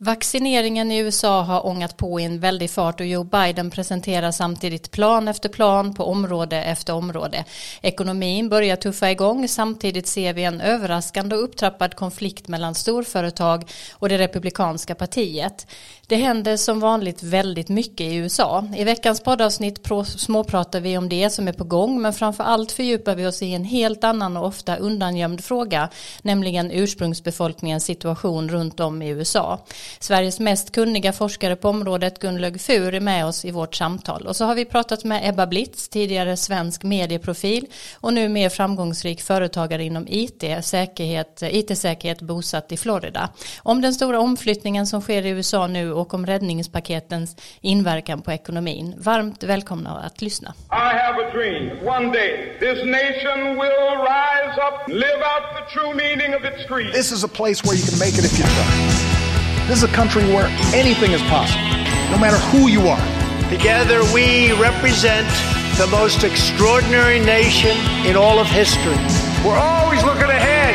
Vaccineringen i USA har ångat på i en väldig fart och Joe Biden presenterar samtidigt plan efter plan på område efter område. Ekonomin börjar tuffa igång, samtidigt ser vi en överraskande och upptrappad konflikt mellan storföretag och det republikanska partiet. Det händer som vanligt väldigt mycket i USA. I veckans poddavsnitt småpratar vi om det som är på gång men framför allt fördjupar vi oss i en helt annan och ofta undangömd fråga, nämligen ursprungsbefolkningens situation runt om i USA. Sveriges mest kunniga forskare på området Gunlög Fur är med oss i vårt samtal. Och så har vi pratat med Ebba Blitz, tidigare svensk medieprofil och nu mer framgångsrik företagare inom IT, säkerhet, IT-säkerhet bosatt i Florida. Om den stora omflyttningen som sker i USA nu och om räddningspaketens inverkan på ekonomin. Varmt välkomna att lyssna. I have a dream. One day this nation will rise up, live out the true meaning of its creed. This is a place where you can make it if you try. This is a country where anything is possible, no matter who you are. Together we represent the most extraordinary nation in all of history. We're always looking ahead,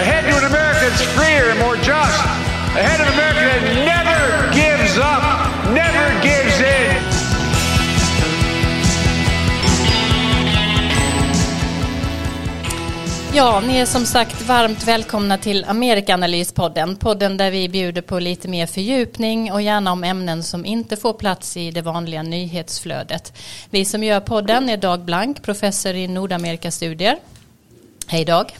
ahead to an America that's freer and more just, ahead of an America that never Ja, ni är som sagt varmt välkomna till Amerikanalyspodden. Podden där vi bjuder på lite mer fördjupning och gärna om ämnen som inte får plats i det vanliga nyhetsflödet. Vi som gör podden är Dag Blank, professor i Nordamerikastudier. Hej Dag.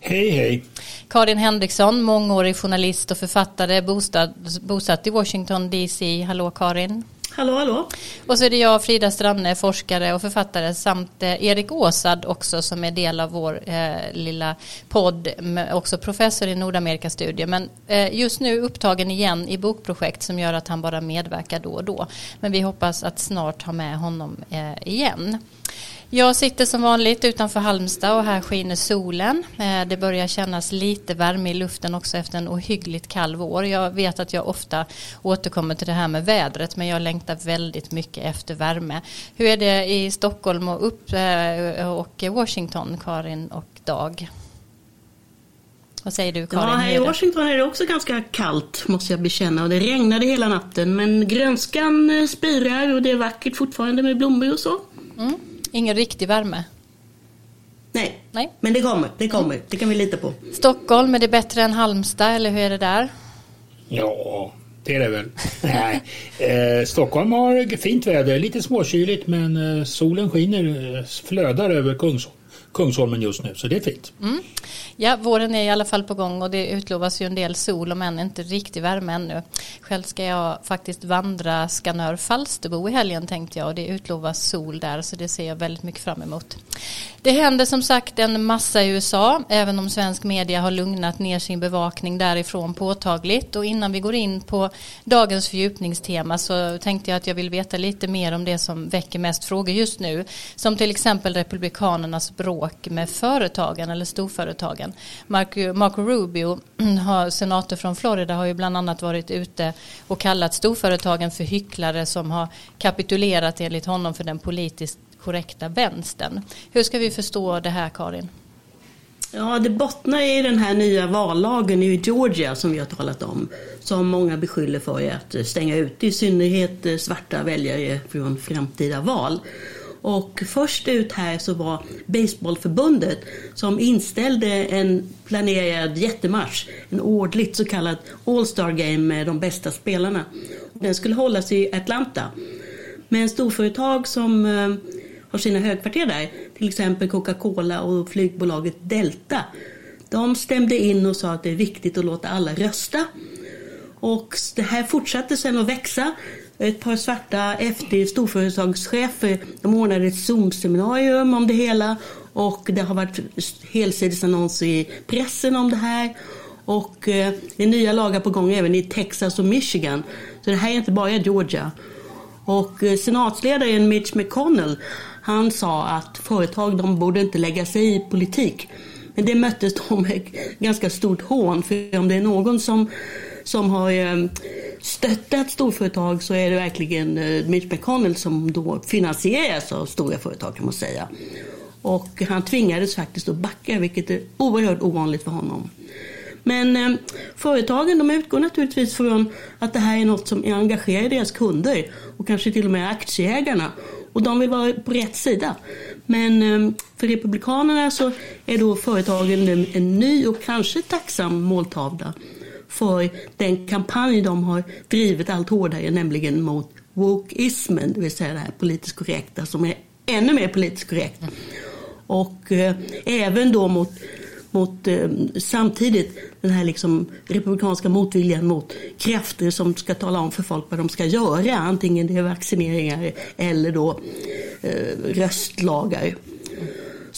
Hej hej. Karin Henriksson, mångårig journalist och författare, bostad, bosatt i Washington DC. Hallå Karin. Hallå, hallå. Och så är det jag, Frida Stranne, forskare och författare samt eh, Erik Åsad också som är del av vår eh, lilla podd, också professor i Nordamerikastudier. Men eh, just nu upptagen igen i bokprojekt som gör att han bara medverkar då och då. Men vi hoppas att snart ha med honom eh, igen. Jag sitter som vanligt utanför Halmstad och här skiner solen. Eh, det börjar kännas lite värme i luften också efter en ohyggligt kall vår. Jag vet att jag ofta återkommer till det här med vädret men jag längtar väldigt mycket efter värme. Hur är det i Stockholm och, upp, eh, och Washington, Karin och Dag? Vad säger du Karin? Ja, här i Washington är det också ganska kallt måste jag bekänna och det regnade hela natten men grönskan eh, spirar och det är vackert fortfarande med blommor och så. Mm. Ingen riktig värme? Nej. Nej, men det kommer. Det kommer. Mm. Det kan vi lita på. Stockholm, är det bättre än Halmstad eller hur är det där? Ja, det är det väl. Nej. Eh, Stockholm har fint väder, lite småkyligt men eh, solen skiner, eh, flödar över Kungsholm. Kungsholmen just nu, så det är fint. Mm. Ja, våren är i alla fall på gång och det utlovas ju en del sol om än inte riktig värme ännu. Själv ska jag faktiskt vandra Skanör Falsterbo i helgen tänkte jag och det utlovas sol där så det ser jag väldigt mycket fram emot. Det händer som sagt en massa i USA även om svensk media har lugnat ner sin bevakning därifrån påtagligt och innan vi går in på dagens fördjupningstema så tänkte jag att jag vill veta lite mer om det som väcker mest frågor just nu som till exempel republikanernas bråk med företagen eller storföretagen. Marco, Marco Rubio, senator från Florida, har ju bland annat varit ute och kallat storföretagen för hycklare som har kapitulerat enligt honom för den politiskt korrekta vänstern. Hur ska vi förstå det här Karin? Ja, det bottnar i den här nya vallagen i Georgia som vi har talat om. Som många beskyller för att stänga ut i synnerhet eh, svarta väljare från framtida val. Och först ut här så var Baseballförbundet som inställde en planerad jättematch, en ordligt så kallad All-Star Game med de bästa spelarna. Den skulle hållas i Atlanta. Men storföretag som eh, har sina högkvarter där, till exempel Coca-Cola och flygbolaget Delta, de stämde in och sa att det är viktigt att låta alla rösta. Och det här fortsatte sen att växa ett par svarta FD storföretagschefer eh, de ordnade ett Zoom-seminarium om det hela och det har varit helsidesannonser i pressen om det här. Och eh, det är nya lagar på gång även i Texas och Michigan. Så det här är inte bara Georgia. Och eh, senatsledaren Mitch McConnell han sa att företag de borde inte lägga sig i politik. Men det möttes de med ganska stort hån. För om det är någon som, som har stöttat storföretag så är det verkligen eh, Mitch McConnell som då finansieras av stora företag kan man säga. Och han tvingades faktiskt att backa vilket är oerhört ovanligt för honom. Men eh, företagen de utgår naturligtvis från att det här är något som engagerar deras kunder och kanske till och med aktieägarna. Och de vill vara på rätt sida. Men eh, för Republikanerna så är då företagen en ny och kanske tacksam måltavla för den kampanj de har drivit allt hårdare, nämligen mot wokeismen, det vill säga det här politiskt korrekta som är ännu mer politiskt korrekt. Och eh, även då mot, mot eh, samtidigt den här liksom republikanska motviljan mot krafter som ska tala om för folk vad de ska göra, antingen det är vaccineringar eller då eh, röstlagar.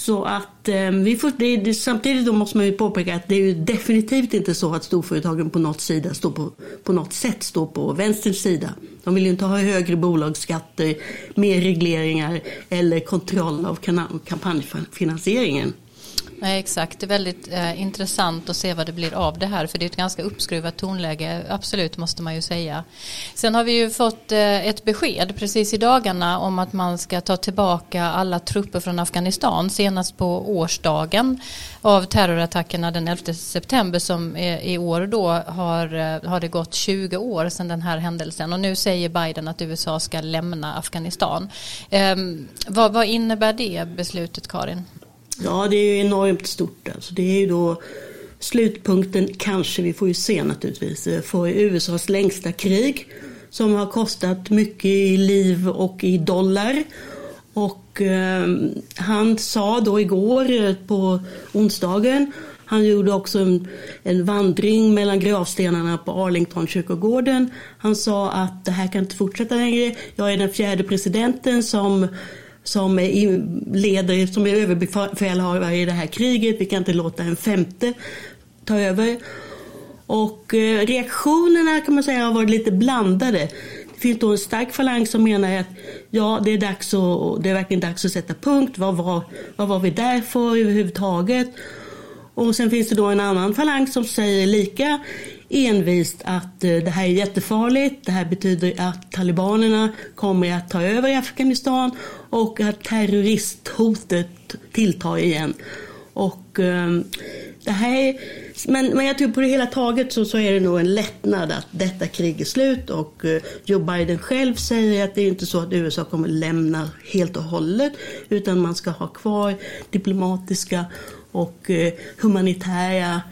Så att eh, vi får, det, det, samtidigt då måste man ju påpeka att det är ju definitivt inte så att storföretagen på något, sida står på, på något sätt står på vänsterns sida. De vill ju inte ha högre bolagsskatter, mer regleringar eller kontroll av kampanjfinansieringen. Nej, exakt. Det är väldigt eh, intressant att se vad det blir av det här. För det är ett ganska uppskruvat tonläge, absolut måste man ju säga. Sen har vi ju fått eh, ett besked precis i dagarna om att man ska ta tillbaka alla trupper från Afghanistan senast på årsdagen av terrorattackerna den 11 september som i år då har, eh, har det gått 20 år sedan den här händelsen och nu säger Biden att USA ska lämna Afghanistan. Eh, vad, vad innebär det beslutet Karin? Ja, det är ju enormt stort. Alltså. Det är ju då slutpunkten, kanske, vi får ju se naturligtvis, eh, för USAs längsta krig som har kostat mycket i liv och i dollar. Och eh, han sa då igår eh, på onsdagen han gjorde också en, en, vandring mellan gravstenarna på Arlington-kyrkogården. Han sa att det här kan inte fortsätta längre. Jag är den fjärde presidenten som som är leder, som är överbefälhavare i det här kriget. Vi kan inte låta en femte ta över. Och eh, reaktionerna kan man säga har varit lite blandade. Det finns då en stark falang som menar att ja, det är, dags att, det är verkligen dags att sätta punkt. Vad var, vad var vi där för överhuvudtaget? Och sen finns det då en annan falang som säger lika envist att eh, det här är jättefarligt. Det här betyder att talibanerna kommer att ta över i Afghanistan och att terroristhotet tilltar igen. Och ehm, det här men, men jag tror på det hela taget så, så är det nog en lättnad att detta krig är slut och eh, Joe Biden själv säger att det är inte så att USA kommer lämna helt och hållet utan man ska ha kvar diplomatiska och eh, humanitära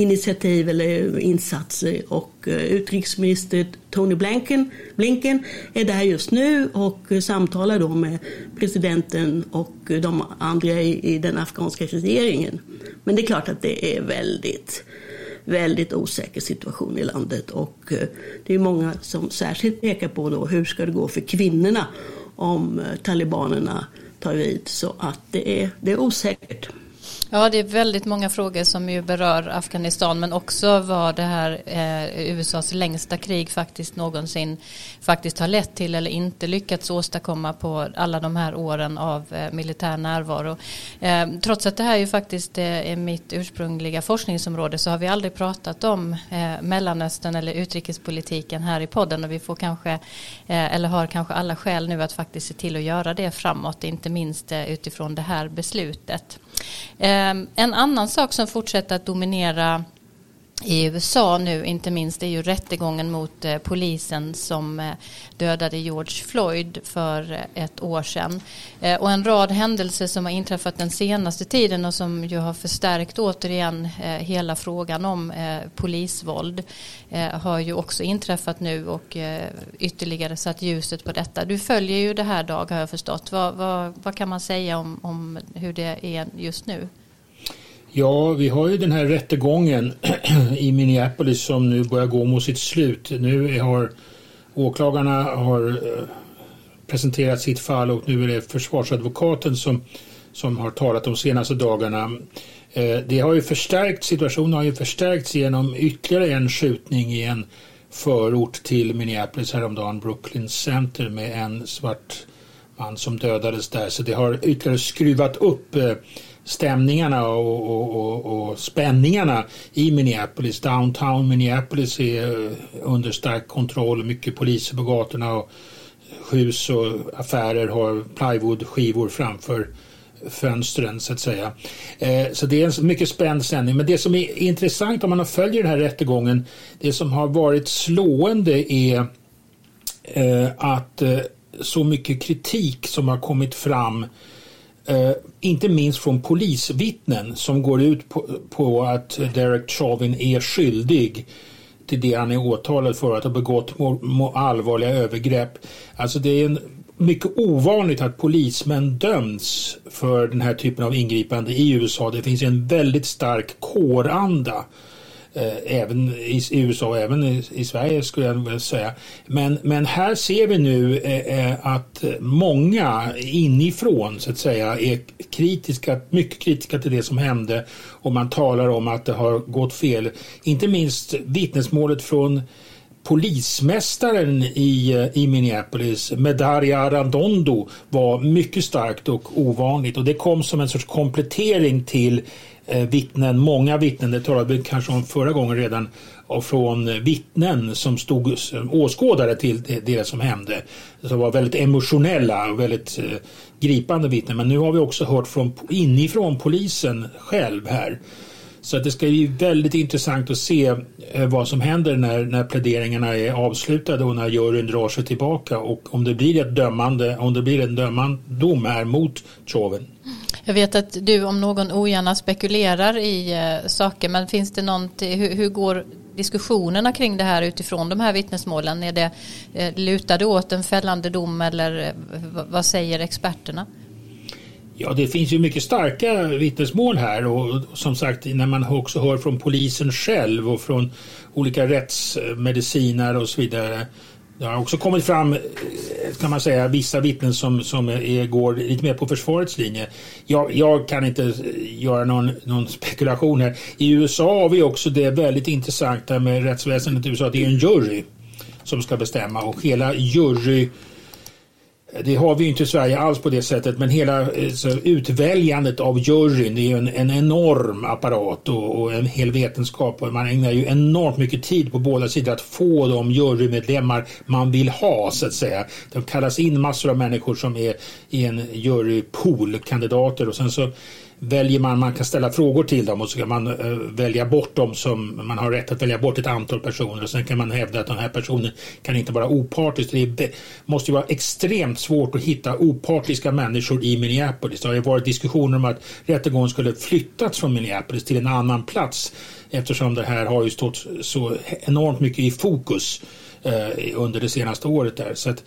initiativ eller insatser. Och eh, utrikesminister Tony Blinken, Blinken är där just nu och samtalar då med presidenten och de andra i, i den afghanska regeringen. Men det är klart att det är väldigt väldigt osäker situation i landet och eh, det är många som särskilt pekar på då hur ska det gå för kvinnorna om eh, talibanerna tar vid så att det är, det är osäkert. Ja, det är väldigt många frågor som ju berör Afghanistan men också vad det här eh, USAs längsta krig faktiskt någonsin faktiskt har lett till eller inte lyckats åstadkomma på alla de här åren av eh, militär närvaro. Eh, trots att det här ju faktiskt eh, är mitt ursprungliga forskningsområde så har vi aldrig pratat om eh, Mellanöstern eller utrikespolitiken här i podden och vi får kanske eh, eller har kanske alla skäl nu att faktiskt se till att göra det framåt, inte minst eh, utifrån det här beslutet. Ehm, en annan sak som fortsätter att dominera i USA nu inte minst är ju rättegången mot eh, polisen som eh, dödade George Floyd för eh, ett år sedan. Eh, och en rad händelser som har inträffat den senaste tiden och som ju har förstärkt återigen eh, hela frågan om eh, polisvåld har ju också inträffat nu och ytterligare satt ljuset på detta. Du följer ju det här Dag har jag förstått. Vad, vad, vad kan man säga om, om hur det är just nu? Ja, vi har ju den här rättegången i Minneapolis som nu börjar gå mot sitt slut. Nu har åklagarna har eh, presenterat sitt fall och nu är det försvarsadvokaten som, som har talat de senaste dagarna. Eh, det har ju förstärkt, situationen har ju förstärkts genom ytterligare en skjutning i en förort till Minneapolis häromdagen, Brooklyn Center med en svart man som dödades där. Så det har ytterligare skruvat upp eh, stämningarna och, och, och, och, spänningarna i Minneapolis. Downtown Minneapolis är eh, under stark kontroll, mycket poliser på gatorna och hus och affärer har plywoodskivor framför fönstren så att säga. Eh, så det är en mycket spänd sändning. Men det som är intressant om man följer den här rättegången, det som har varit slående är eh, att eh, så mycket kritik som har kommit fram Eh, inte minst från polisvittnen som går ut på, på att Derek Chauvin är skyldig till det han är åtalad för att ha begått allvarliga övergrepp. Alltså det är en mycket ovanligt att polismän döms för den här typen av ingripande i USA. Det finns en väldigt stark kåranda Eh, även i USA och även i, i, Sverige skulle jag vilja säga. Men, men här ser vi nu eh, eh, att många inifrån så att säga är kritiska, mycket kritiska till det som hände och man talar om att det har gått fel. Inte minst vittnesmålet från polismästaren i, eh, i Minneapolis, Medaria Arandondo, var mycket starkt och ovanligt och det kom som en sorts komplettering till Eh, vittnen, många vittnen, det talade vi kanske om förra gången redan, från vittnen som stod som åskådare till det, som hände. Som var väldigt emotionella och väldigt eh, gripande vittnen. Men nu har vi också hört från, inifrån polisen själv här så att det ska bli väldigt intressant att se eh, vad som händer när, när pläderingarna är avslutade och när juryn drar sig tillbaka och om det blir ett dömande, om det blir en dömande dom här mot Chauvin. Jag vet att du om någon ogärna spekulerar i eh, saker men finns det någonting, hur, hur går diskussionerna kring det här utifrån de här vittnesmålen? Är det eh, lutade åt en fällande dom eller eh, vad säger experterna? Ja, det finns ju mycket starka vittnesmål här och som sagt när man också hör från polisen själv och från olika rättsmedicinare och så vidare. Det har också kommit fram eh, kan man säga vissa vittnen som, som är, går lite mer på försvarets linje. Jag, jag kan inte eh, göra någon, någon, spekulation här. I USA har vi också det väldigt intressanta med rättsväsendet i USA. Det är en jury som ska bestämma och hela jury det har vi inte i Sverige alls på det sättet men hela eh, så, utväljandet av juryn är är en, en enorm apparat och, och, en hel vetenskap och man ägnar ju enormt mycket tid på båda sidor att få de jurymedlemmar man vill ha så att säga. Det kallas in massor av människor som är i en jurypool, kandidater och sen så väljer man, man kan ställa frågor till dem och så kan man uh, välja bort dem som man har rätt att välja bort ett antal personer och sen kan man hävda att den här personen kan inte vara opartisk. Det måste ju vara extremt svårt att hitta opartiska människor i Minneapolis. Det har ju varit diskussioner om att rättegången skulle flyttats från Minneapolis till en annan plats eftersom det här har ju stått så enormt mycket i fokus uh, under det senaste året där. Så att,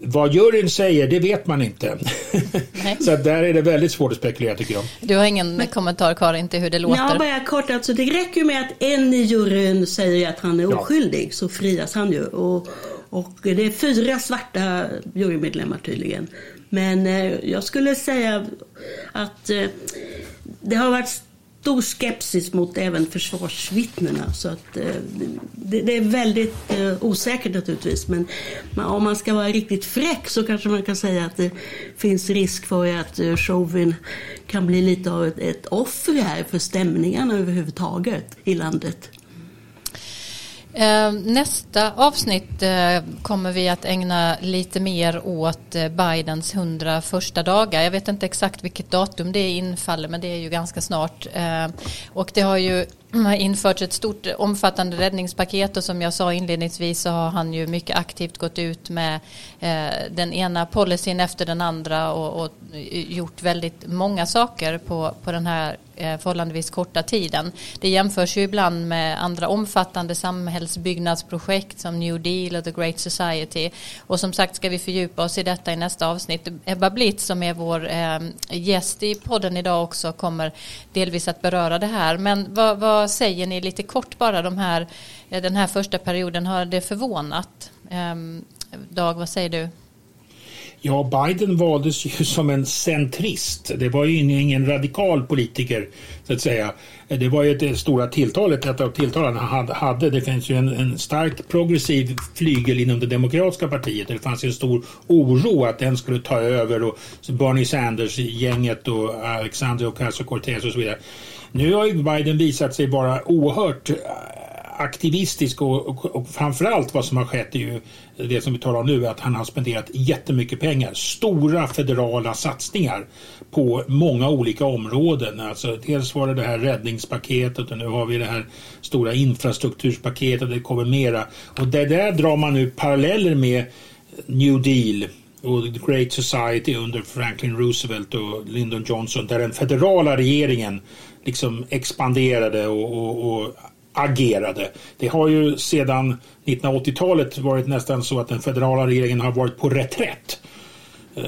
vad juryn säger, det vet man inte. så där är det väldigt svårt att spekulera tycker jag. Du har ingen Men, kommentar Karin till hur det låter? Ja, bara kort. Alltså, det räcker ju med att en i juryn säger att han är oskyldig ja. så frias han ju. Och, och det är fyra svarta jurymedlemmar tydligen. Men eh, jag skulle säga att eh, det har varit stor skepsis mot även försvarsvittnena. Så att, eh, det, det, är väldigt eh, osäkert naturligtvis. Men om man ska vara riktigt fräck så kanske man kan säga att det finns risk för att eh, Chauvin kan bli lite av ett, ett offer här för stämningarna överhuvudtaget i landet. Eh, nästa avsnitt eh, kommer vi att ägna lite mer åt eh, Bidens hundra första dagar. Jag vet inte exakt vilket datum det infaller men det är ju ganska snart. Och det har ju har införts ett stort omfattande räddningspaket och som jag sa inledningsvis så har han ju mycket aktivt gått ut med eh, den ena policyn efter den andra och, och gjort väldigt många saker på, på den här Eh, förhållandevis korta tiden. Det jämförs ju ibland med andra omfattande samhällsbyggnadsprojekt som New Deal och The Great Society. Och som sagt ska vi fördjupa oss i detta i nästa avsnitt. Ebba Blitz som är vår eh, gäst i podden idag också kommer delvis att beröra det här. Men vad, vad säger ni lite kort bara de här, eh, den här första perioden, har det förvånat? Ehm, Dag, vad säger du? Ja, Biden valdes ju som en centrist. Det var ju ingen radikal politiker så att säga. Det var ju det stora tilltalet, ett av tilltalen han hade. Det finns ju en, en stark progressiv flygel inom det demokratiska partiet. Det fanns ju en stor oro att den skulle ta över och Bernie Sanders-gänget och Alexander Ocasio-Cortez och så vidare. Nu har ju Biden visat sig vara oerhört eh, aktivistisk och, och, och framförallt vad som har skett är ju det som vi talar om nu, att han har spenderat jättemycket pengar. Stora federala satsningar på många olika områden. Alltså, dels var det det här räddningspaketet och nu har vi det här stora infrastrukturspaketet. Det kommer mera. Och det där drar man nu paralleller med New Deal och The Great Society under Franklin Roosevelt och Lyndon Johnson där den federala regeringen liksom expanderade och, och, och agerade. Det har ju sedan 1980-talet varit nästan så att den federala regeringen har varit på reträtt. Uh,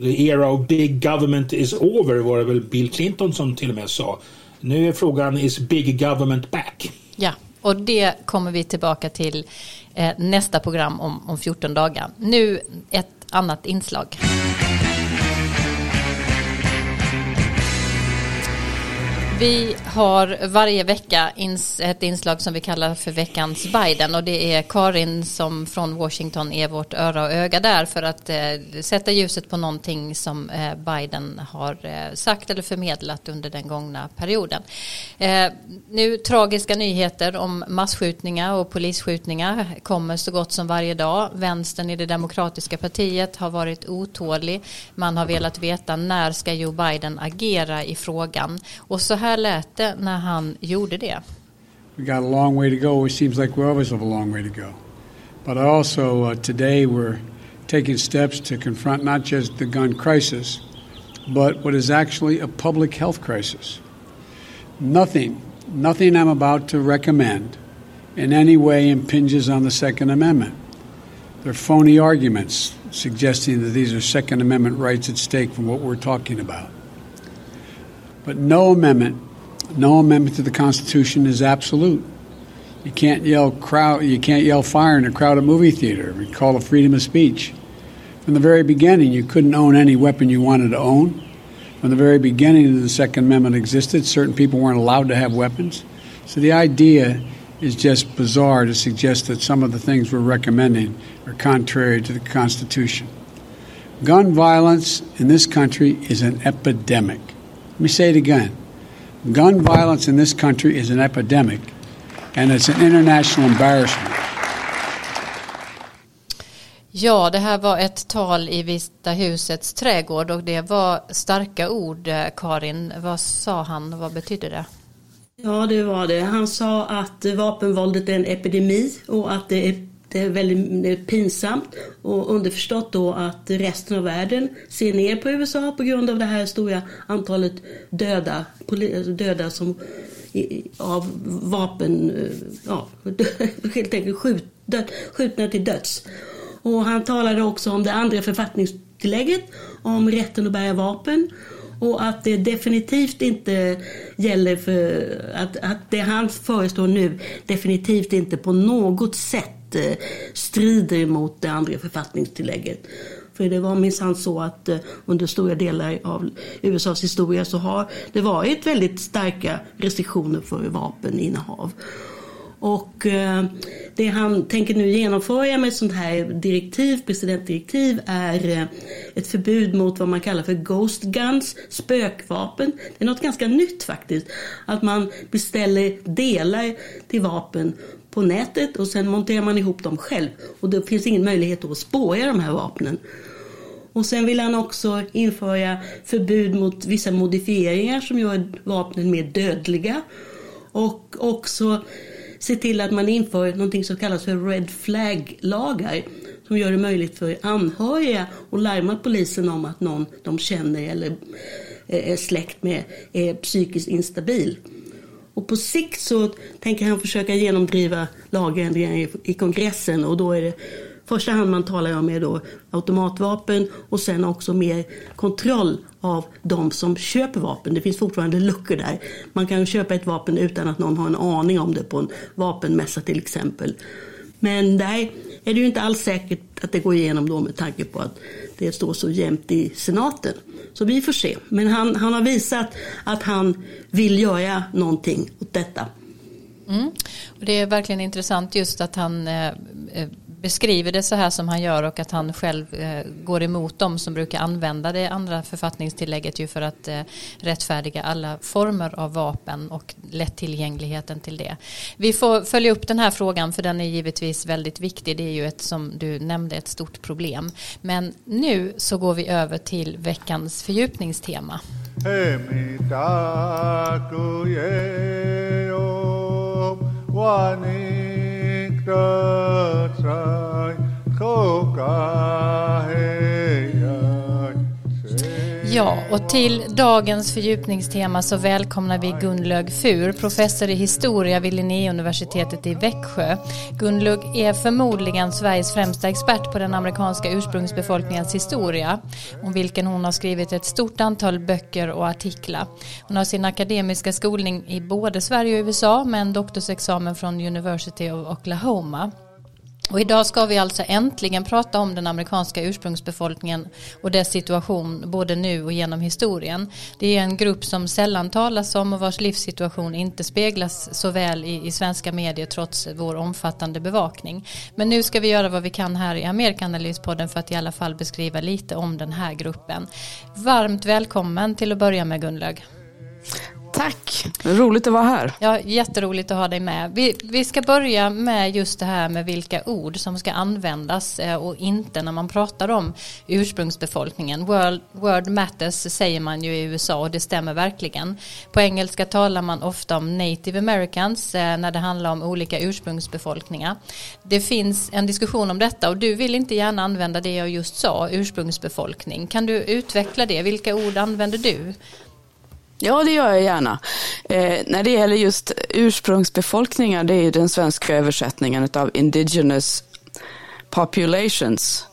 the era of big government is over var det väl Bill Clinton som till och med sa. Nu är frågan is big government back? Ja, och det kommer vi tillbaka till eh, nästa program om, om 14 dagar. Nu ett annat inslag. Vi har varje vecka ett inslag som vi kallar för veckans Biden och det är Karin som från Washington är vårt öra och öga där för att eh, sätta ljuset på någonting som eh, Biden har eh, sagt eller förmedlat under den gångna perioden. Eh, nu tragiska nyheter om massskjutningar och polisskjutningar kommer så gott som varje dag. Vänstern i det demokratiska partiet har varit otålig. Man har velat veta när ska Joe Biden agera i frågan och så här lät det när han gjorde det. We got a long way to go. It seems like we always have a long way to go. But also uh, today we're taking steps to confront not just the gun crisis, but what is actually a public health crisis. Nothing, nothing I'm about to recommend in any way impinges on the Second Amendment. They're phony arguments suggesting that these are Second Amendment rights at stake from what we're talking about. But no amendment, no amendment to the Constitution is absolute. You can't yell crowd. You can't yell fire in a crowded movie theater. We call it freedom of speech. From the very beginning, you couldn't own any weapon you wanted to own. From the very beginning, the Second Amendment existed. Certain people weren't allowed to have weapons. So the idea is just bizarre to suggest that some of the things we're recommending are contrary to the Constitution. Gun violence in this country is an epidemic. Let me say it again. Gun violence in this country is an epidemic, and it's an international embarrassment. Ja, det här var ett tal i Vita husets trädgård och det var starka ord, eh, Karin. Vad sa han och vad betydde det? Ja, det var det. Han sa att vapenvåldet är en epidemi och att det är det är väldigt pinsamt och underförstått då att resten av världen ser ner på USA på grund av det här stora antalet döda, döda som av vapen, eh, ja, helt enkelt skjut, skjutna till döds. Och han talade också om det andra författningstillägget, om rätten att bära vapen och att det definitivt inte gäller för att, att det han föreslår nu definitivt inte på något sätt eh, strider mot det andra författningstillägget. För det var minsann så att eh, under stora delar av USAs historia så har det varit väldigt starka restriktioner för vapeninnehav. Och eh, det han tänker nu genomföra med ett sånt här direktiv, presidentdirektiv, är eh, ett förbud mot vad man kallar för Ghost Guns, spökvapen. Det är något ganska nytt faktiskt. Att man beställer delar till vapen på nätet och sen monterar man ihop dem själv. Och det finns ingen möjlighet att spåra de här vapnen. Och sen vill han också införa förbud mot vissa modifieringar som gör vapnen mer dödliga. Och också se till att man inför någonting som kallas för Red Flag-lagar som gör det möjligt för anhöriga att larma polisen om att någon de känner eller eh, är släkt med är psykiskt instabil. Och på sikt så tänker han försöka genomdriva lagändringar i, kongressen och då är det första hand man talar om är då automatvapen och sen också mer kontroll av de som köper vapen. Det finns fortfarande luckor där. Man kan köpa ett vapen utan att någon har en aning om det på en vapenmässa till exempel. Men där är det ju inte alls säkert att det går igenom då med tanke på att det står så jämnt i senaten. Så vi får se. Men han, han har visat att han vill göra någonting åt detta. Mm. Och det är verkligen intressant just att han eh, eh beskriver det så här som han gör och att han själv eh, går emot dem som brukar använda det andra författningstillägget ju för att eh, rättfärdiga alla former av vapen och lättillgängligheten till det. Vi får följa upp den här frågan för den är givetvis väldigt viktig. Det är ju ett som du nämnde ett stort problem. Men nu så går vi över till veckans fördjupningstema. đức trời Ja, och till dagens fördjupningstema så välkomnar vi Gunlög Fur, professor i historia vid Linnéuniversitetet i Växjö. Gunlög är förmodligen Sveriges främsta expert på den amerikanska ursprungsbefolkningens historia, om vilken hon har skrivit ett stort antal böcker och artiklar. Hon har sin akademiska skolning i både Sverige och USA med en doktorsexamen från University of Oklahoma. Och idag ska vi alltså äntligen prata om den amerikanska ursprungsbefolkningen och dess situation både nu och genom historien. Det är en grupp som sällan talas om och vars livssituation inte speglas så väl i, i svenska medier trots vår omfattande bevakning. Men nu ska vi göra vad vi kan här i Amerikanalyspodden för att i alla fall beskriva lite om den här gruppen. Varmt välkommen till att börja med Gunlög. Tack, roligt att vara här. Ja, jätteroligt att ha dig med. Vi, vi ska börja med just det här med vilka ord som ska användas eh, och inte när man pratar om ursprungsbefolkningen. World, word matters säger man ju i USA och det stämmer verkligen. På engelska talar man ofta om native americans eh, när det handlar om olika ursprungsbefolkningar. Det finns en diskussion om detta och du vill inte gärna använda det jag just sa, ursprungsbefolkning. Kan du utveckla det? Vilka ord använder du? Ja, det gör jag gärna. Eh, när det gäller just ursprungsbefolkningar, det är ju den svenska översättningen av indigenous populations.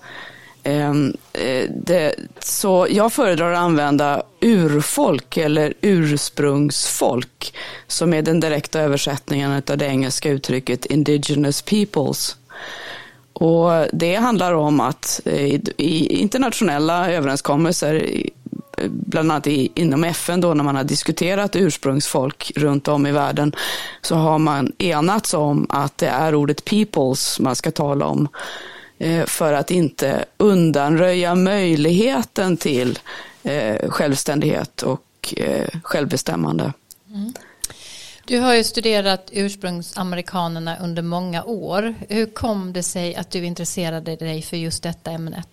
Ehm, eh, det, så jag föredrar att använda urfolk eller ursprungsfolk som är den direkta översättningen av det engelska uttrycket indigenous peoples. Och det handlar om att eh, i internationella överenskommelser bland annat i, inom FN då när man har diskuterat ursprungsfolk runt om i världen så har man enats om att det är ordet peoples man ska tala om eh, för att inte undanröja möjligheten till eh, självständighet och eh, självbestämmande. Mm. Du har ju studerat ursprungsamerikanerna under många år. Hur kom det sig att du intresserade dig för just detta ämnet?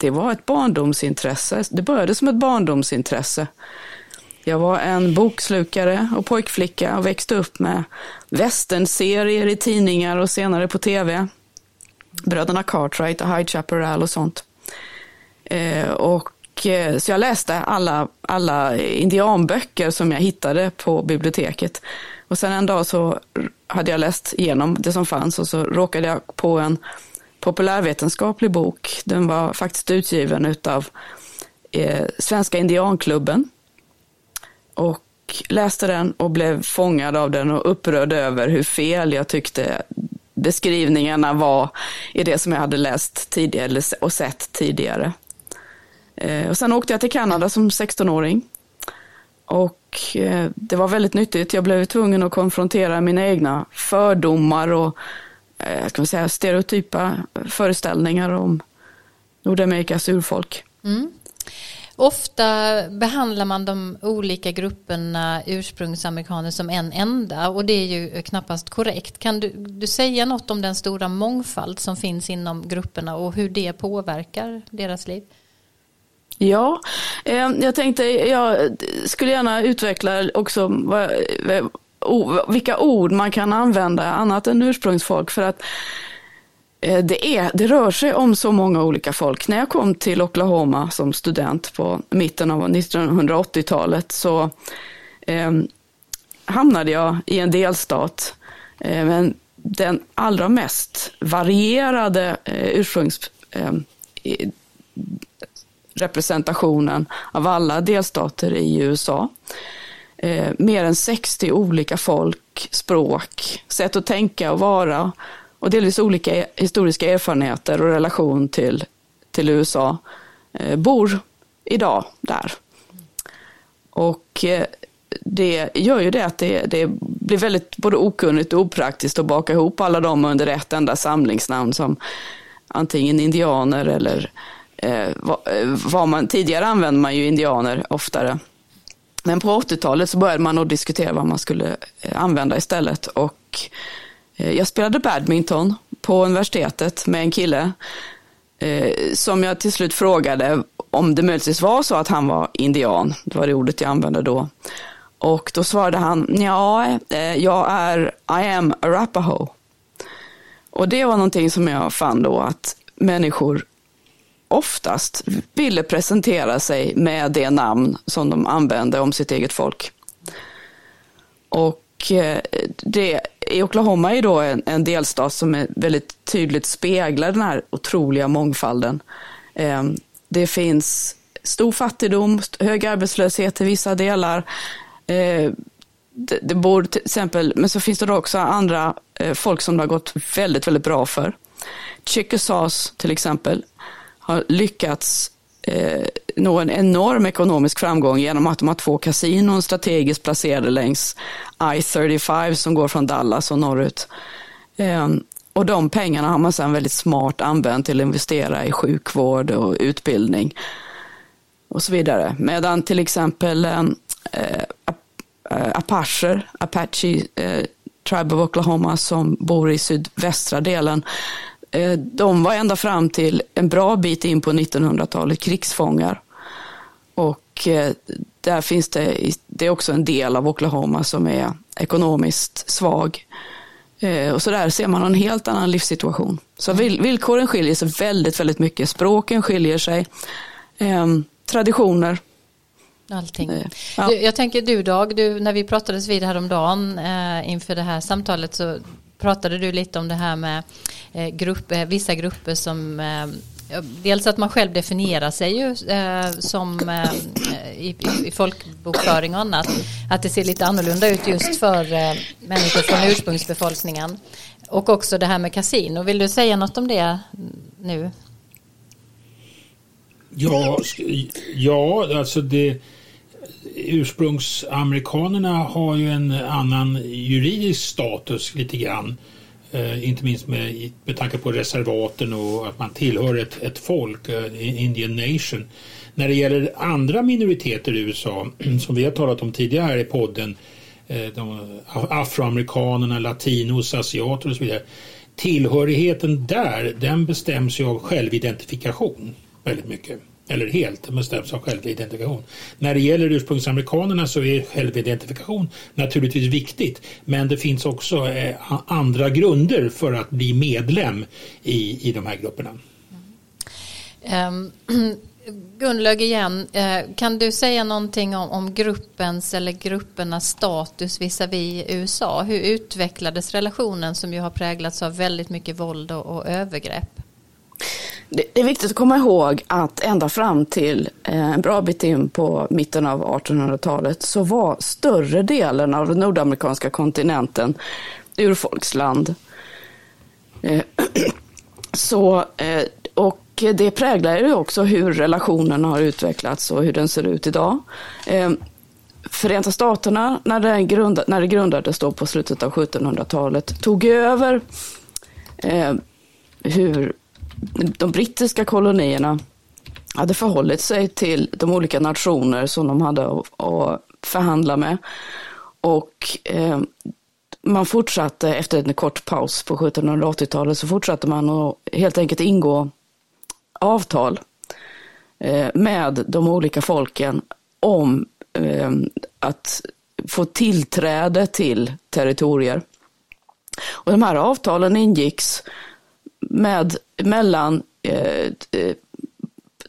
Det var ett barndomsintresse. Det började som ett barndomsintresse. Jag var en bokslukare och pojkflicka och växte upp med västernserier i tidningar och senare på tv. Bröderna Cartwright och High Chaparral och sånt. Eh, och, eh, så jag läste alla, alla indianböcker som jag hittade på biblioteket. Och sen en dag så hade jag läst igenom det som fanns och så råkade jag på en populärvetenskaplig bok. Den var faktiskt utgiven utav eh, Svenska Indianklubben. Och läste den och blev fångad av den och upprörd över hur fel jag tyckte beskrivningarna var i det som jag hade läst tidigare och sett tidigare. Eh, och sen åkte jag till Kanada som 16-åring. Och eh, det var väldigt nyttigt. Jag blev tvungen att konfrontera mina egna fördomar och ska man säga, stereotypa föreställningar om Nordamerikas urfolk. Mm. Ofta behandlar man de olika grupperna ursprungsamerikaner som en enda och det är ju knappast korrekt. Kan du, du säga något om den stora mångfald som finns inom grupperna och hur det påverkar deras liv? Ja, eh, jag tänkte jag skulle gärna utveckla också vad, vilka ord man kan använda annat än ursprungsfolk för att eh, det, är, det rör sig om så många olika folk. När jag kom till Oklahoma som student på mitten av 1980-talet så eh, hamnade jag i en delstat eh, med den allra mest varierade eh, ursprungsrepresentationen ehm, eh, av alla delstater i USA eh, mer än 60 olika folk, språk, sätt att tänka och vara och delvis olika e- historiska erfarenheter och relation till, till USA, eh, bor idag där. Och eh, det gör ju det att det, det blir väldigt både okunnigt och opraktiskt att baka ihop alla dem under ett enda samlingsnamn som antingen indianer eller eh, vad, eh, vad man, tidigare använde man ju indianer oftare. Men på 80-talet så började man att diskutera vad man skulle eh, använda istället och eh, jag spelade badminton på universitetet med en kille eh, som jag till slut frågade om det möjligtvis var så att han var indian. Det var det ordet jag använde då. Och då svarade han, ja, jag är I am Arapaho. Och det var någonting som jag fann då att människor oftast ville presentera sig med det namn som de använde om sitt eget folk. Och eh, det, i Oklahoma är då en, en delstat som är väldigt tydligt speglar den här otroliga mångfalden. Ehm, det finns stor fattigdom, hög arbetslöshet i vissa delar. Ehm, det, det bor till exempel, men så finns det också andra eh, folk som det har gått väldigt, väldigt bra för. Chickasaws till exempel har lyckats eh, nå en enorm ekonomisk framgång genom att de har två kasinon strategiskt placerade längs I-35 som går från Dallas och norrut. Eh, och de pengarna har man sedan väldigt smart använt till att investera i sjukvård och utbildning och så vidare. Medan till exempel ehm, eh, eh, Apacher, Apache eh, Tribe of Oklahoma som bor i sydvästra delen, de var ända fram till en bra bit in på 1900-talet krigsfångar. Och eh, där finns det, det är också en del av Oklahoma som är ekonomiskt svag. Eh, och så där ser man en helt annan livssituation. Så villkoren skiljer sig väldigt, väldigt mycket. Språken skiljer sig. Traditioner. Allting. Ja. Du, jag tänker du Dag, du, när vi pratades vid häromdagen eh, inför det här samtalet så pratade du lite om det här med eh, Eh, grupp, eh, vissa grupper som eh, Dels att man själv definierar sig ju eh, som eh, i, i folkbokföring och annat. Att det ser lite annorlunda ut just för människor från ursprungsbefolkningen. Och också det här med kasino. Vill du säga något om det nu? Ja, ja alltså det ursprungsamerikanerna har ju en annan juridisk status lite grann. Eh, inte minst med, med tanke på reservaten och att man tillhör ett, ett folk, eh, Indian Nation. När det gäller andra minoriteter i USA, som vi har talat om tidigare här i podden, eh, de afroamerikanerna, latinos, asiater och så vidare. Tillhörigheten där, den bestäms ju av självidentifikation väldigt mycket eller helt bestäms av självidentifikation. När det gäller ursprungsamerikanerna så är självidentifikation naturligtvis viktigt men det finns också eh, andra grunder för att bli medlem i, i de här grupperna. Ehm, um, Gunlög igen, eh, kan du säga någonting om, om gruppens eller gruppernas status visavi USA? Hur utvecklades relationen som ju har präglats av väldigt mycket våld och, och övergrepp? Det är viktigt att komma ihåg att ända fram till eh, en bra bit in på mitten av 1800-talet så var större delen av den nordamerikanska kontinenten urfolksland. Eh, så, eh, och det präglar ju också hur relationen har utvecklats och hur den ser ut idag. Förenta Staterna, när det, grundade, när det grundades då på slutet av 1700-talet, tog över hur de brittiska kolonierna hade förhållit sig till de olika nationer som de hade att förhandla med. Och eh, man fortsatte efter en kort paus på 1780-talet så fortsatte man att helt enkelt ingå avtal eh, med de olika folken om eh, att få tillträde till territorier. Och de här avtalen ingicks med, mellan eh, eh,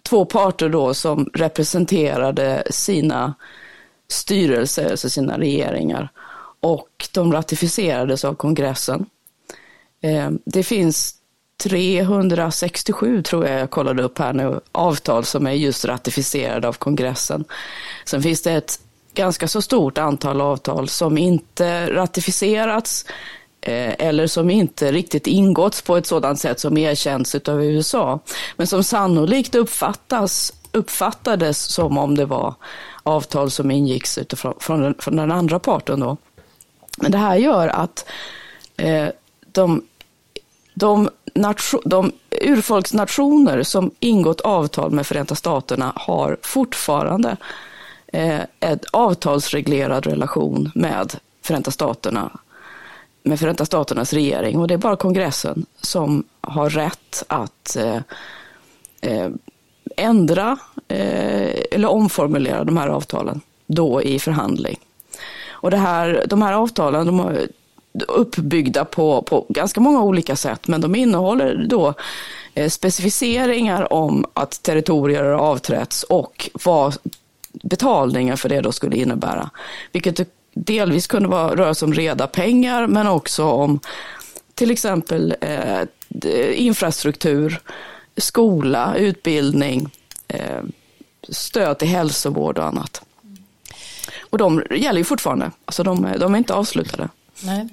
två parter då som representerade sina styrelser, alltså sina regeringar. Och de ratificerades av kongressen. Eh, det finns 367 tror jag jag kollade upp här nu, avtal som är just ratificerade av kongressen. Sen finns det ett ganska så stort antal avtal som inte ratificerats Eh, eller som inte riktigt ingåtts på ett sådant sätt som erkänns av USA, men som sannolikt uppfattas, uppfattades som om det var avtal som ingicks utifrån från den, från den andra parten. Då. Men det här gör att eh, de, de, nation, de urfolksnationer som ingått avtal med Förenta Staterna har fortfarande eh, en avtalsreglerad relation med Förenta Staterna med Förenta Staternas regering och det är bara kongressen som har rätt att eh, eh, ändra eh, eller omformulera de här avtalen då i förhandling. Och det här, de här avtalen de är uppbyggda på, på ganska många olika sätt men de innehåller då eh, specificeringar om att territorier har avträtts och vad betalningen för det då skulle innebära. Vilket delvis kunde vara, röra sig om reda pengar men också om till exempel eh, infrastruktur, skola, utbildning, eh, stöd till hälsovård och annat. Och de gäller ju fortfarande, alltså de, de är inte avslutade. Nej.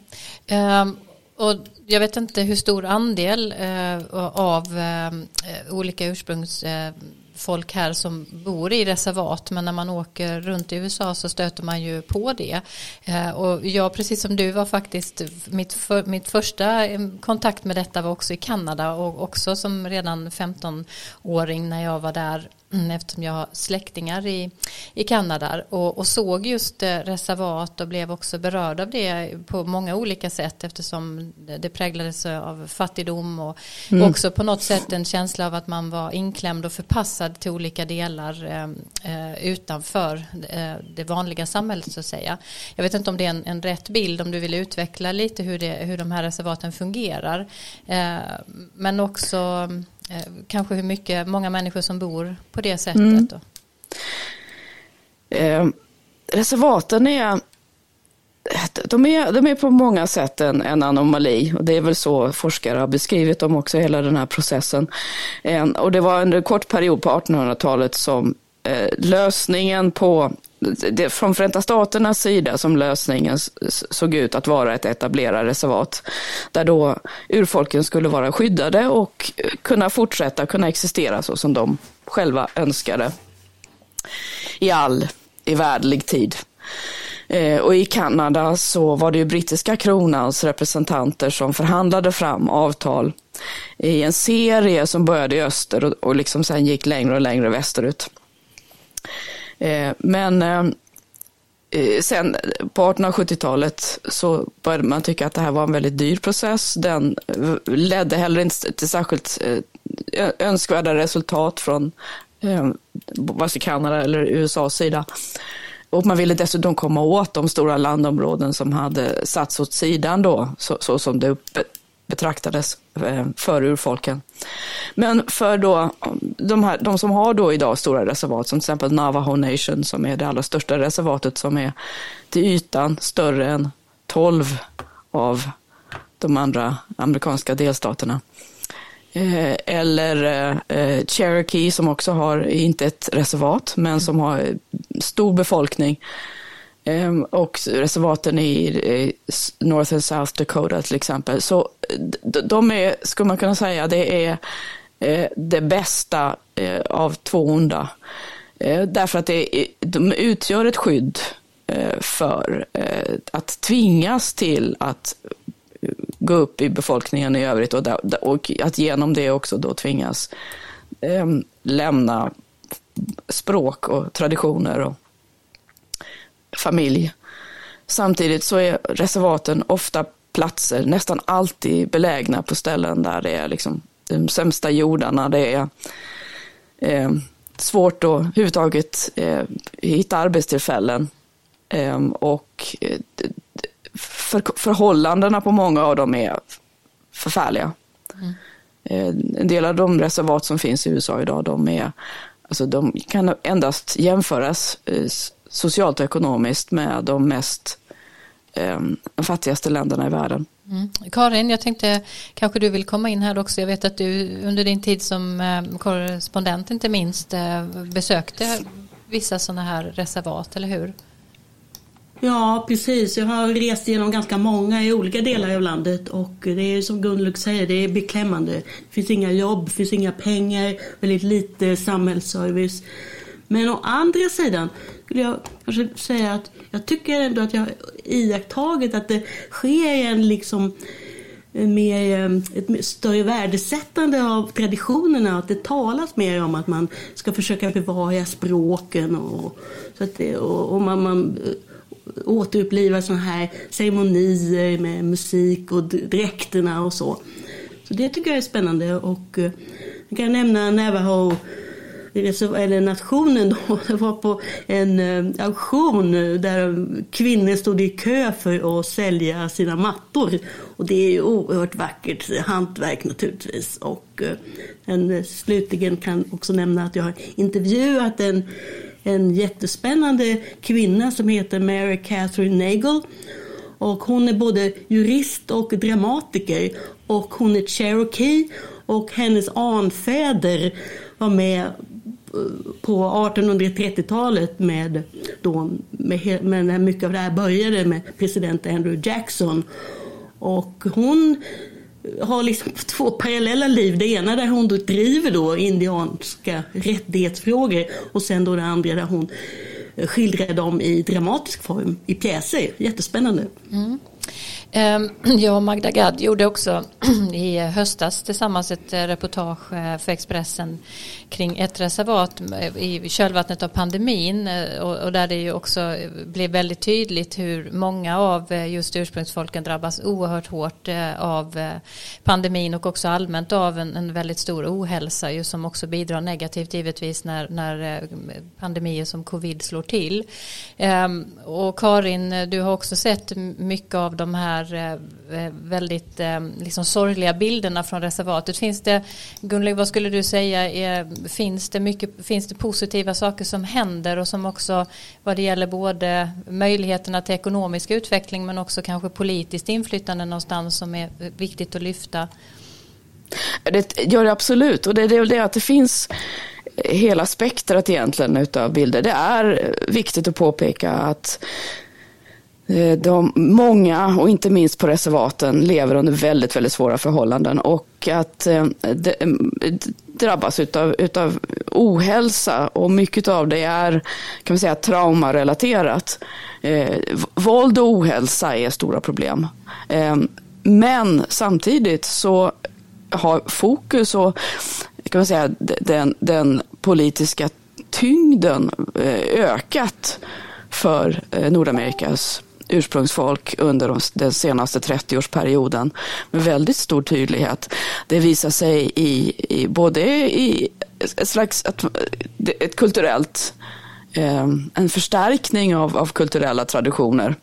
Um, och jag vet inte hur stor andel eh, av eh, olika ursprungs eh, folk här som bor i reservat men när man åker runt i USA så stöter man ju på det. Eh, och jag precis som du var faktiskt mitt, för, mitt första kontakt med detta var också i Kanada och också som redan 15-åring när jag var där eftersom jag har släktingar i, i Kanada och, och såg just eh, reservat och blev också berörd av det på många olika sätt eftersom det präglades av fattigdom och mm. också på något sätt en känsla av att man var inklämd och förpassad till olika delar eh, eh, utanför eh, det vanliga samhället så att säga. Jag vet inte om det är en, en rätt bild om du vill utveckla lite hur, det, hur de här reservaten fungerar eh, men också kanske hur mycket, många människor som bor på det sättet. Mm. Eh, reservaten är de är, de är på många sätt en, en, anomali och det är väl så forskare har beskrivit dem också, hela den här processen. Eh, och det var under en kort period på 1800-talet som eh, lösningen på det, från Förenta Staternas sida som lösningen såg ut att vara ett etablerat reservat. Där då urfolken skulle vara skyddade och kunna fortsätta kunna existera så som de själva önskade. I all evärdlig tid. Eh, och i Kanada så var det ju brittiska kronans representanter som förhandlade fram avtal i en serie som började i öster och, och liksom sen gick längre och längre västerut. Eh, men eh, eh, sen på 1870-talet så började man tycka att det här var en väldigt dyr process. Den ledde heller inte till särskilt önskvärda resultat från vare sig Kanada eller USAs sida. Och man ville dessutom komma åt de stora landområden som hade satts åt sidan då, så, så som det betraktades eh, för urfolken. Men för då, de, här, de som har då idag stora reservat, som till exempel Navajo Nation, som är det allra största reservatet som är till ytan större än 12 av de andra amerikanska delstaterna. Eh, eller eh, Cherokee som också har, inte ett reservat, men som har stor befolkning Ehm, och reservaten i North and South Dakota till exempel. Så de är, skulle man kunna säga, det är eh, det bästa eh, av två onda. Eh, därför att det, de utgör ett skydd för att tvingas till att gå upp i befolkningen i övrigt och, och att genom det också då tvingas ehm, lämna språk och traditioner och familj. Samtidigt så är reservaten ofta platser, nästan alltid belägna på ställen där det är liksom de sämsta jordarna. Det är eh, svårt att överhuvudtaget eh, hitta arbetstillfällen. Eh, och för, förhållandena på många av dem är förfärliga. Mm. Eh, en del av de reservat som finns i USA idag, de, är, alltså de kan endast jämföras eh, socialt och ekonomiskt med de mest eh, de fattigaste länderna i världen. Mm. Karin, jag tänkte kanske du vill komma in här också. Jag vet att du under din tid som eh, korrespondent inte minst eh, besökte vissa sådana här reservat, eller hur? Ja, precis. Jag har rest genom ganska många i olika delar av landet och det är som Gunlug säger, det är beklämmande. Det finns inga jobb, det finns inga pengar, väldigt lite samhällsservice. Men å andra sidan skulle jag kanske säga att jag tycker ändå att jag har iakttagit att det sker en liksom eh, mer, eh, ett större värdesättande av traditionerna. Att det talas mer om att man ska försöka bevara språken och, så att det, och, och man, man eh, återupplivar sådana här ceremonier med musik och dräkterna och så. Så det tycker jag är spännande och jag kan nämna Navajo eller nationen då, var på en eh, auktion där kvinnor stod i kö för att sälja sina mattor. Och det är ju oerhört vackert hantverk naturligtvis. Och eh, en, eh, slutligen kan också nämna att jag har intervjuat en, en jättespännande kvinna som heter Mary Catherine Nagel. Och hon är både jurist och dramatiker och hon är cherokee och hennes anfäder var med på 1830-talet med, då, med, med mycket av det här började med president Andrew Jackson. Och hon har liksom två parallella liv. Det ena där hon då driver då indianska rättighetsfrågor och sen då det andra där hon skildrar dem i dramatisk form i pjäser. Jättespännande. Mm. Ehm, jag och Magda Gad gjorde också i höstas tillsammans ett eh, reportage eh, för Expressen kring ett reservat eh, i kölvattnet av pandemin och där det ju också blev väldigt tydligt hur många av just ursprungsfolken drabbas oerhört hårt av pandemin och också allmänt av en, väldigt stor ohälsa ju som också bidrar negativt givetvis när, när pandemier som covid slår till. Ehm, och Karin, du har också sett mycket av de här eh, eh, väldigt eh, liksom sorgliga bilderna från reservatet. Finns det, Gunlig, vad skulle du säga, är, finns, det mycket, finns det positiva saker som händer och som också vad det gäller både möjligheterna till ekonomisk utveckling men också kanske politiskt inflytande någonstans som är viktigt att lyfta? Det gör det absolut och det är väl det att det finns hela spektrat egentligen utav bilder. Det är viktigt att påpeka att Eh, de, många, och inte minst på reservaten, lever under väldigt, väldigt svåra förhållanden och att eh, de, eh, drabbas utav, utav ohälsa och mycket av det är kan man säga, traumarelaterat. Eh, våld och ohälsa är stora problem. Eh, men samtidigt så har fokus och kan man säga, den, den politiska tyngden eh, ökat för Nordamerikas ursprungsfolk under den senaste 30-årsperioden med väldigt stor tydlighet. Det visar sig i, i både i ett slags ett, ett kulturellt, eh, en förstärkning av, av kulturella traditioner.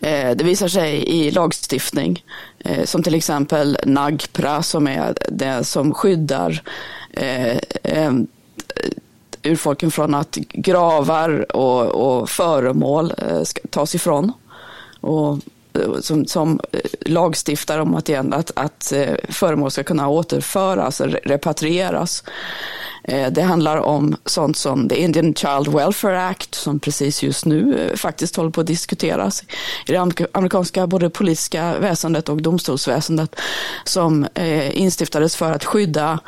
Eh, det visar sig i lagstiftning, eh, som till exempel NAGPRA som är det som skyddar eh, ehm, urfolken från att gravar och, och föremål eh, ska tas ifrån. Och eh, som, som eh, lagstiftar om att, igen, att, att föremål ska kunna återföras, repatrieras. Det handlar om sånt som the Indian Child Welfare Act som precis just nu faktiskt håller på att diskuteras i det amerikanska både politiska väsendet och domstolsväsendet som instiftades för att skydda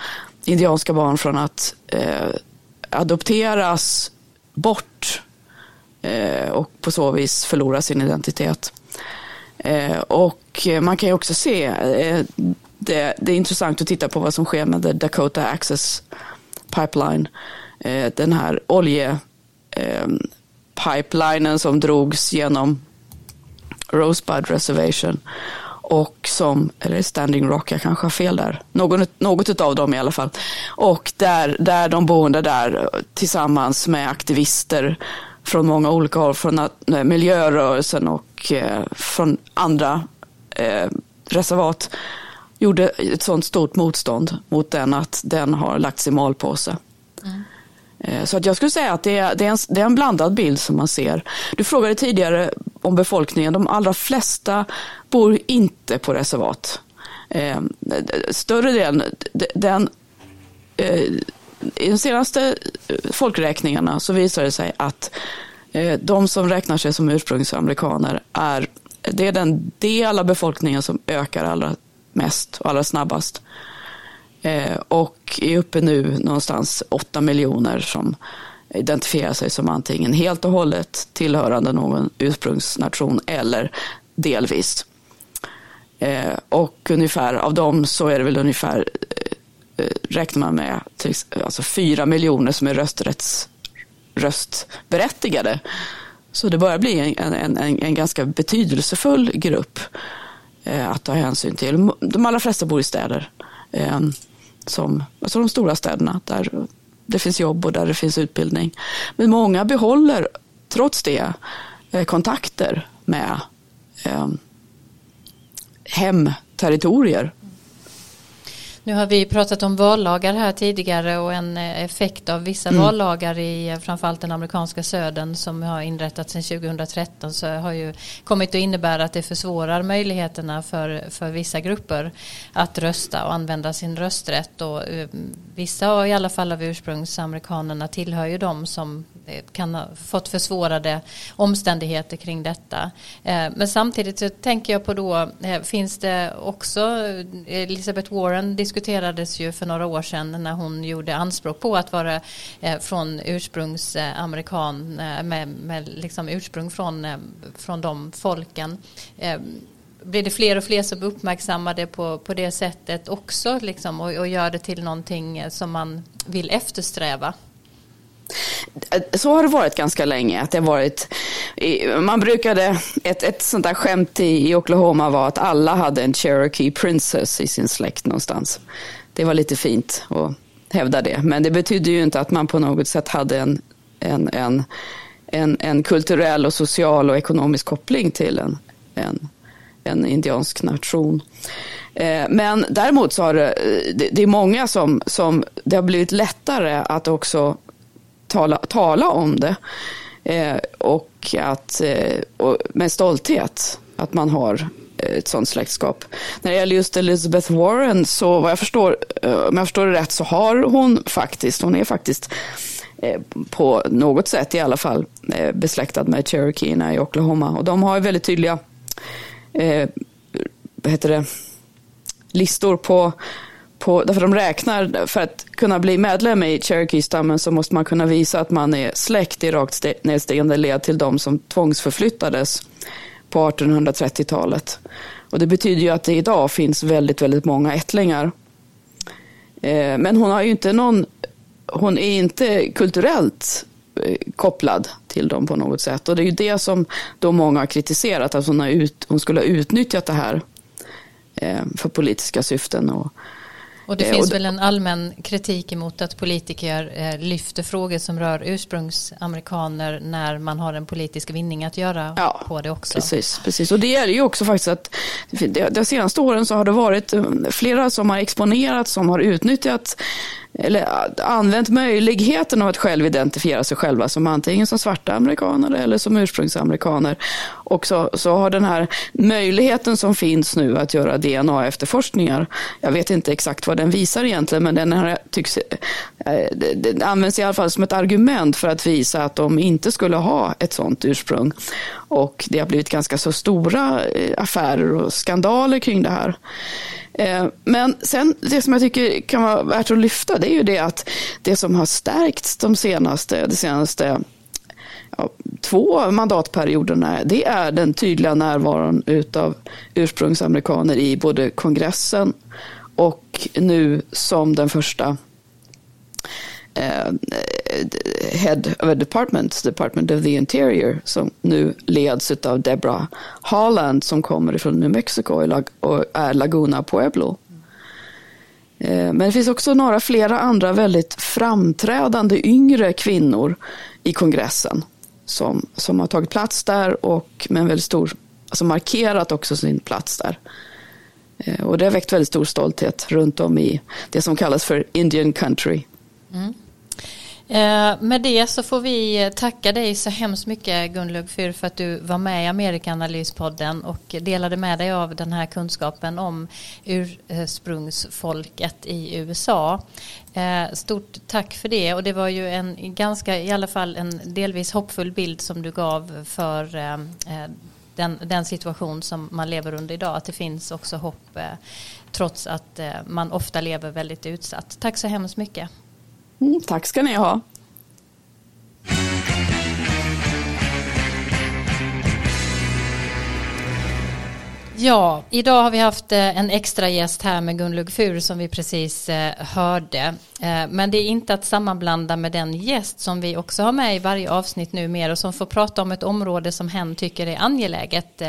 indianska barn från att adopteras bort eh, och på så vis förlora sin identitet. Eh, och man kan ju också se, eh, det, det, är intressant att titta på vad som sker med the Dakota Access Pipeline. Eh, den här oljepipelinen ehm, som drogs genom Rosebud Reservation och som, eller Standing Rock, jag kanske har fel där, något, något av dem i alla fall. Och där, där de boende där tillsammans med aktivister från många olika håll, från eh, miljörörelsen och eh, från andra eh, reservat gjorde ett sånt stort motstånd mot den att den har lagts i malpåse. Mm. Eh, så att jag skulle säga att det är, det, är en, det är en blandad bild som man ser. Du frågade tidigare om befolkningen. De allra flesta bor inte på reservat. Eh, större delen, den, eh, i de senaste eh, folkräkningarna så visar det sig att eh, de som räknar sig som ursprungsamerikaner är, det är den del av befolkningen som ökar allra mest och allra snabbast. Eh, och är uppe nu någonstans 8 miljoner som identifierar sig som antingen helt och hållet tillhörande någon ursprungsnation eller delvis. Eh, och ungefär av dem så är det väl ungefär, eh, räknar man med, alltså 4 miljoner som är rösträtts, röstberättigade. Så det börjar bli en, en, en, en ganska betydelsefull grupp att ta hänsyn till. De allra flesta bor i städer, som, alltså de stora städerna där det finns jobb och där det finns utbildning. Men många behåller trots det eh, kontakter med eh, hemterritorier nu har vi pratat om vallagar här tidigare och en eh, effekt av vissa mm. vallagar i eh, framförallt den amerikanska södern som har inrättats sedan 2013 så har ju kommit att innebära att det försvårar möjligheterna för, för vissa grupper att rösta och använda sin rösträtt och uh, vissa i alla fall av ursprungsamerikanerna tillhör ju de som kan ha fått försvårade omständigheter kring detta. Men samtidigt så tänker jag på då finns det också Elizabeth Warren diskuterades ju för några år sedan när hon gjorde anspråk på att vara eh, från ursprungsamerikan eh, eh, med, med liksom ursprung från, eh, från de folken ehm, blir det fler och fler som uppmärksammar det på, på det sättet också liksom, och, och gör det till någonting eh, som man vill eftersträva? Så har det varit ganska länge. Att det varit, man brukade, ett, ett sånt där skämt i, Oklahoma var att alla hade en Cherokee Princess i sin släkt någonstans. Det var lite fint att hävda det. Men det betyder ju inte att man på något sätt hade en, en, en, en, en kulturell och social och ekonomisk koppling till en, en, en indiansk nation. Eh, men däremot så har det, det är många som, som det har blivit lättare att också tala, tala om det. Eh, och att eh, och med stolthet att man har eh, ett sånt släktskap. När det gäller just Elizabeth Warren så vad jag förstår, eh, om jag förstår det rätt så har hon faktiskt, hon är faktiskt eh, på något sätt i alla fall besläktad med Cherokeerna i Oklahoma. Och de har väldigt tydliga eh, vad heter det, listor på på, därför de räknar, för att kunna bli medlem i Cherokee-stammen så måste man kunna visa att man är släkt i rakt nedstigande led till de som tvångsförflyttades på 1830-talet. Och det betyder ju att det idag finns väldigt, väldigt många ättlingar. Eh, men hon har ju inte någon, hon är inte kulturellt eh, kopplad till dem på något sätt. Och det är ju det som då många har kritiserat, att hon, har ut, hon skulle ha utnyttjat det här eh, för politiska syften. Och, och det eh, finns och väl en allmän kritik emot att politiker eh, lyfter frågor som rör ursprungsamerikaner när man har en politisk vinning att göra ja, på det också. Precis, precis. och det är ju också faktiskt att de senaste åren så har det varit eh, flera som har exponerat, som har utnyttjat eller använt möjligheten av att själv identifiera sig själva som antingen som svarta amerikaner eller som ursprungsamerikaner. Och så, så har den här möjligheten som finns nu att göra DNA-efterforskningar, jag vet inte exakt vad den visar egentligen, men den här tycks, eh, det används i alla fall som ett argument för att visa att de inte skulle ha ett sådant ursprung. Och det har blivit ganska så stora eh, affärer och skandaler kring det här. Eh, men sen det som jag tycker kan vara värt att lyfta det är ju det att det som har stärkts de senaste, de senaste ja, två mandatperioderna det är den tydliga närvaron utav ursprungsamerikaner i både kongressen och nu som den första eh, Head of a Department, Department of the Interior, som nu leds av Deborah Haaland som kommer från New Mexico och är Laguna Pueblo. Eh, men det finns också några flera andra väldigt framträdande yngre kvinnor i kongressen som, som har tagit plats där och med en väldigt stor, alltså markerat också sin plats där. Eh, och det har väckt väldigt stor stolthet runt om i det som kallas för Indian country. Mm. Eh, med det så får vi tacka dig så hemskt mycket Gunlög Fyr för att du var med i Amerikanalyspodden och delade med dig av den här kunskapen om ursprungsfolket i USA. Eh, stort tack för det och det var ju en ganska, i alla fall en delvis hoppfull bild som du gav för eh, eh den, den situation som man lever under idag. Att det finns också hopp eh, trots att eh, man ofta lever väldigt utsatt. Tack så hemskt mycket. Mm, tack ska ni ha. Ja, idag har vi haft eh, en extra gäst här med Gunlug Fur som vi precis eh, hörde. Eh, men det är inte att sammanblanda med den gäst som vi också har med i varje avsnitt nu mer och som får prata om ett område som hen tycker är angeläget.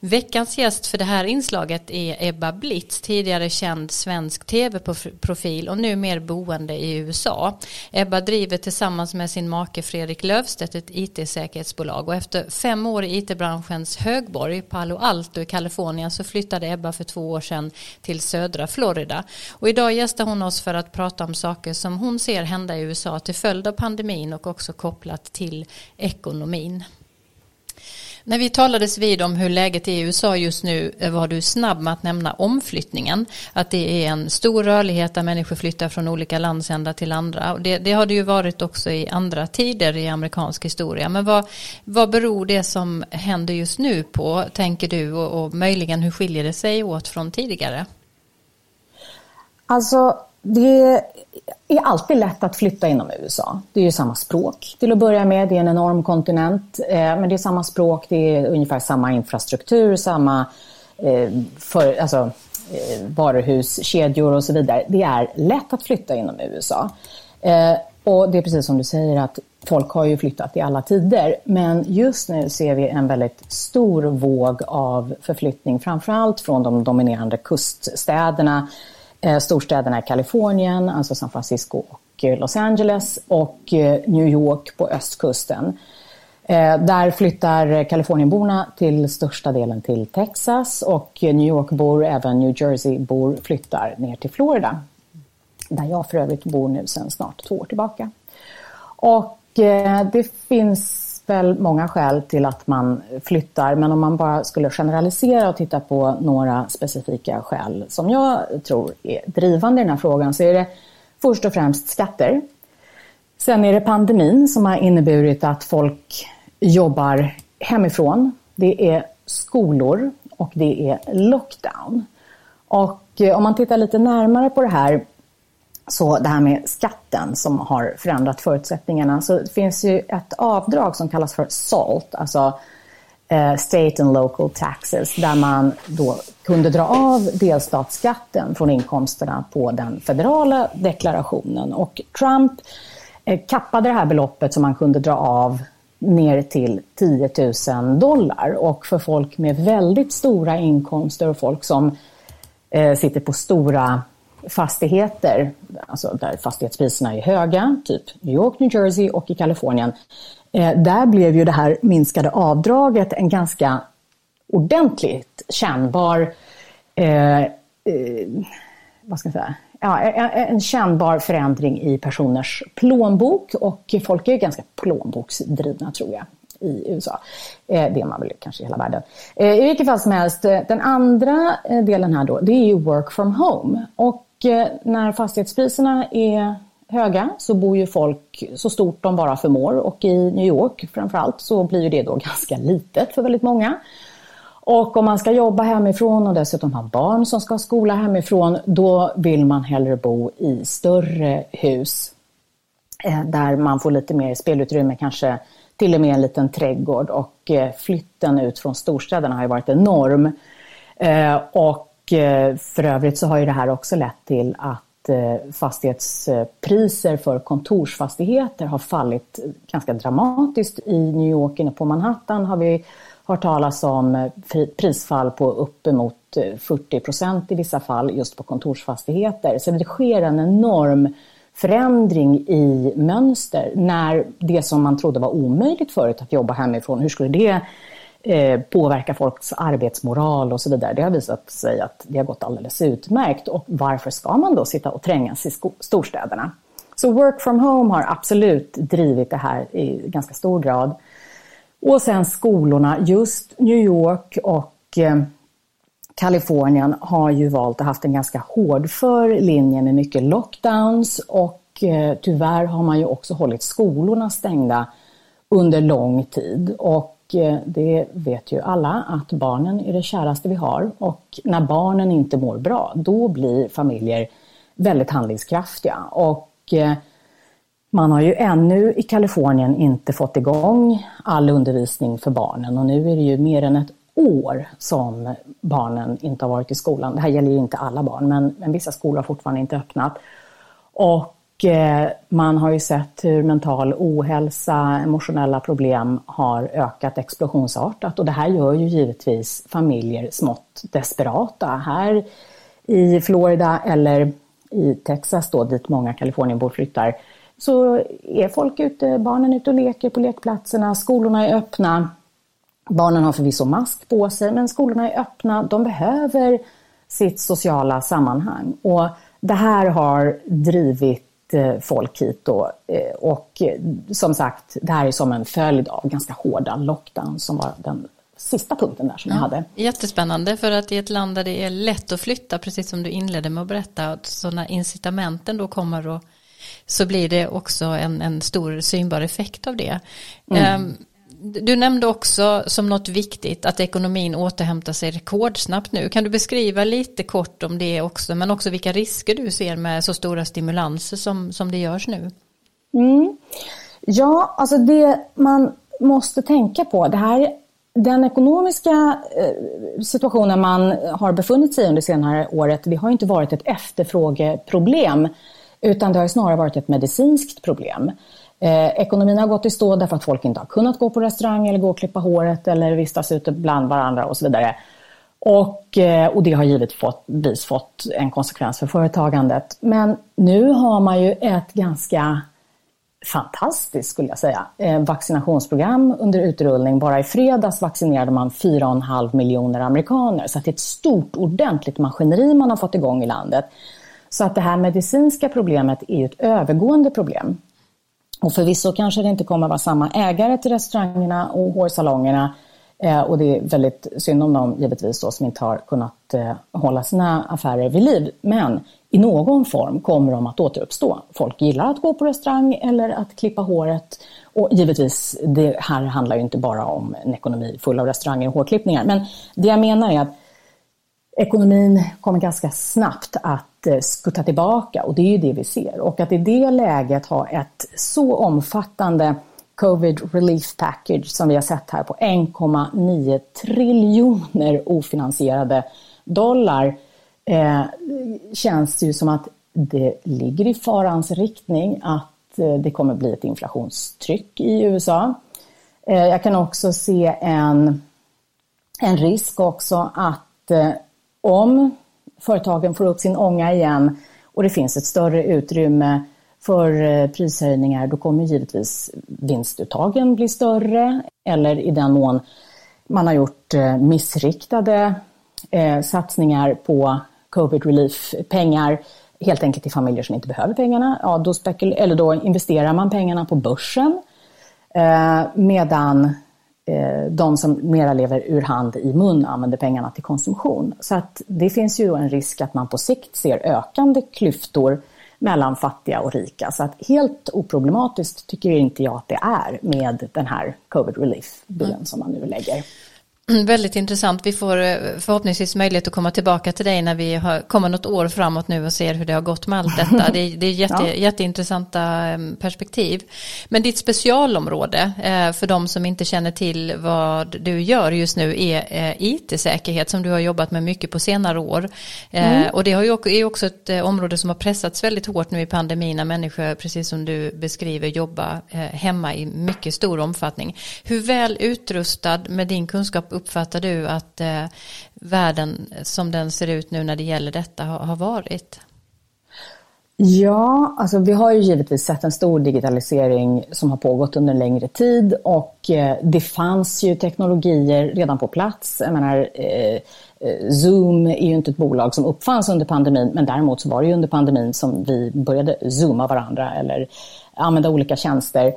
Veckans gäst för det här inslaget är Ebba Blitz, tidigare känd svensk tv-profil och nu mer boende i USA. Ebba driver tillsammans med sin make Fredrik Löfstedt ett IT-säkerhetsbolag och efter fem år i IT-branschens högborg Palo Alto i Kalifornien Kalifornien så flyttade Ebba för två år sedan till södra Florida. Och idag gästar hon oss för att prata om saker som hon ser hända i USA till följd av pandemin och också kopplat till ekonomin. När vi talades vid om hur läget är i USA just nu eh, var du snabb med att nämna omflyttningen. Att det är en stor rörlighet där människor flyttar från olika landsändar till andra. Det, det, har det ju varit också i andra tider i amerikansk historia. Men vad, vad beror det som händer just nu på, tänker du? Och, och möjligen hur skiljer det sig åt från tidigare? Alltså, det är alltid lätt att flytta inom USA. Det är ju samma språk till att börja med. Det är en enorm kontinent. Eh, men det är samma språk, det är ungefär samma infrastruktur, samma eh, för, alltså, eh, varuhuskedjor och så vidare. Det är lätt att flytta inom USA. Eh, och det är precis som du säger att folk har ju flyttat i alla tider. Men just nu ser vi en väldigt stor våg av förflyttning, framförallt från de dominerande kuststäderna Eh, Eh, storstäderna i Kalifornien, alltså San Francisco och eh, Los Angeles och eh, New York på östkusten. Där flyttar Kalifornienborna till största delen till Texas och New York-bor, även New Jersey-bor flyttar ner till Florida. Där jag för övrigt bor nu sedan snart två år tillbaka. Och det finns väl många skäl till att man flyttar, men om man bara skulle generalisera och titta på några specifika skäl som jag tror är drivande i den här frågan så är det först och främst skatter. Sen är det pandemin som har inneburit att folk jobbar hemifrån. Det är skolor och det är lockdown. Och eh, om man tittar lite närmare på det här så det här med skatten som har förändrat förutsättningarna. Så det finns ju ett avdrag som kallas för SALT, alltså eh, State and Local Taxes, där man då kunde dra av delstatsskatten från inkomsterna på den federala deklarationen. Och Trump eh, kappade det här beloppet som man kunde dra av ner till 10 000 dollar. Och för folk med väldigt stora inkomster och folk som eh, sitter på stora fastigheter, alltså där fastighetspriserna är höga, typ New York, New Jersey och i Kalifornien, eh, där blev ju det här minskade avdraget en ganska ordentligt kännbar eh, eh, vad ska jag säga? Ja, en, en kännbar förändring i personers plånbok och folk är ganska plånboksdrivna tror jag i USA. Eh, det är man väl kanske i hela världen. Eh, I vilket fall som helst, den andra delen här då, det är ju work from home. Och Eh, när fastighetspriserna är höga så bor ju folk så stort de bara förmår och i New York framförallt så blir ju det då ganska litet för väldigt många. Och om man ska jobba hemifrån och dessutom ha barn som ska ha skola hemifrån, då vill man hellre bo i större hus eh, där man får lite mer spelutrymme, kanske till och med en liten trädgård. Och eh, flytten ut från storstäderna har ju varit enorm. Och Eh, för övrigt så har ju det här också lett till att eh, fastighetspriser för kontorsfastigheter har fallit ganska dramatiskt. I New York inne på Manhattan har vi hört talas om eh, prisfall på uppemot 40 procent i vissa fall just på kontorsfastigheter. Så det sker en enorm förändring i mönster när det som man trodde var omöjligt förut att jobba hemifrån, hur skulle det eh, påverka folks arbetsmoral och så vidare. Det har visat sig att det har gått alldeles utmärkt. Och varför ska man då sitta och trängas i storstäderna? Så work from home har absolut drivit det här i ganska stor grad. Och sen skolorna, just New York och eh, Kalifornien har ju valt att haft en ganska hårdför linje med mycket lockdowns och eh, tyvärr har man ju också hållit skolorna stängda under lång tid. Och Eh, det vet ju alla att barnen är det käraste vi har och när barnen inte mår bra då blir familjer väldigt handlingskraftiga. Och eh, man har ju ännu i Kalifornien inte fått igång all undervisning för barnen och nu är det ju mer än ett år som barnen inte har varit i skolan. Det här gäller ju inte alla barn, men, men vissa skolor har fortfarande inte öppnat. Och Eh, man har ju sett hur mental ohälsa, emotionella problem har ökat explosionsartat och det här gör ju givetvis familjer smått desperata. Här i Florida eller i Texas då, dit många Kalifornienbor flyttar, så är folk ute, barnen ute och leker på lekplatserna, skolorna är öppna. Barnen har förvisso mask på sig, men skolorna är öppna. De behöver sitt sociala sammanhang. Och det här har drivit folk hit då. Eh, och eh, som sagt, det här är som en följd av ganska hårda lockdown som var den sista punkten där som ja, jag hade. Jättespännande för att i ett land där det är lätt att flytta, precis som du inledde med att berätta, så när incitamenten då kommer och så blir det också en, en stor synbar effekt av det. Mm. Um, du nämnde också som något viktigt att ekonomin återhämtar sig rekordsnabbt nu. Kan du beskriva lite kort om det också, men också vilka risker du ser med så stora stimulanser som, som det görs nu? Mm. Ja, alltså det man måste tänka på, det här, den ekonomiska eh, situationen man har befunnit sig i under senare året, det har inte varit ett efterfrågeproblem, utan det har snarare varit ett medicinskt problem. Eh, ekonomin har gått i stå därför att folk inte har kunnat gå på restaurang eller gå och klippa håret eller vistas ute bland varandra och så vidare. Och, eh, och det har givetvis fått en konsekvens för företagandet. Men nu har man ju ett ganska fantastiskt, skulle jag säga, eh, vaccinationsprogram under utrullning. Bara i fredags vaccinerade man 4,5 miljoner amerikaner. Så det är ett stort, ordentligt maskineri man har fått igång i landet. Så att det här medicinska problemet är ju ett övergående problem. Och förvisso kanske det inte kommer att vara samma ägare till restaurangerna och hårsalongerna. Eh, och det är väldigt synd om dem givetvis då, som inte har kunnat eh, hålla sina affärer vid liv. Men i någon form kommer de att återuppstå. Folk gillar att gå på restaurang eller att klippa håret. Och givetvis, det här handlar ju inte bara om en ekonomi full av restauranger och hårklippningar. Men det jag menar är att ekonomin kommer ganska snabbt att Eh, skutta tillbaka och det är ju det vi ser. Och att i det läget ha ett så omfattande Covid Relief Package som vi har sett här på 1,9 triljoner ofinansierade dollar eh, känns det ju som att det ligger i farans riktning att eh, det kommer bli ett inflationstryck i USA. Eh, jag kan också se en, en risk också att eh, om företagen får upp sin ånga igen och det finns ett större utrymme för eh, prishöjningar, då kommer givetvis vinstuttagen bli större eller i den mån man har gjort eh, missriktade eh, satsningar på covid relief-pengar helt enkelt till familjer som inte behöver pengarna, ja, då, eller då investerar man pengarna på börsen eh, medan de som mera lever ur hand i mun använder pengarna till konsumtion. Så att det finns ju en risk att man på sikt ser ökande klyftor mellan fattiga och rika. Så att helt oproblematiskt tycker inte jag att det är med den här covid relief-bilen mm. som man nu lägger. Mm, väldigt intressant. Vi får eh, förhoppningsvis möjlighet att komma tillbaka till dig när vi har, kommer något år framåt nu och ser hur det har gått med allt detta. Det, är, det är jätte, ja. jätteintressanta mm, perspektiv. Men ditt specialområde eh, för de som inte känner till vad du gör just nu är eh, IT-säkerhet som du har jobbat med mycket på senare år. Mm. Och det är också ett område som har pressats väldigt hårt nu i pandemin när människor, precis som du beskriver, jobbar hemma i mycket stor omfattning. Hur väl utrustad med din kunskap uppfattar du att eh, världen som den ser ut nu när det gäller detta har, har varit? Ja, alltså vi har ju givetvis sett en stor digitalisering som har pågått under en längre tid och eh, det fanns ju teknologier redan på plats. Jag menar, eh, eh, Zoom är ju inte ett bolag som uppfanns under pandemin men däremot så var det ju under pandemin som vi började zooma varandra eller använda olika tjänster.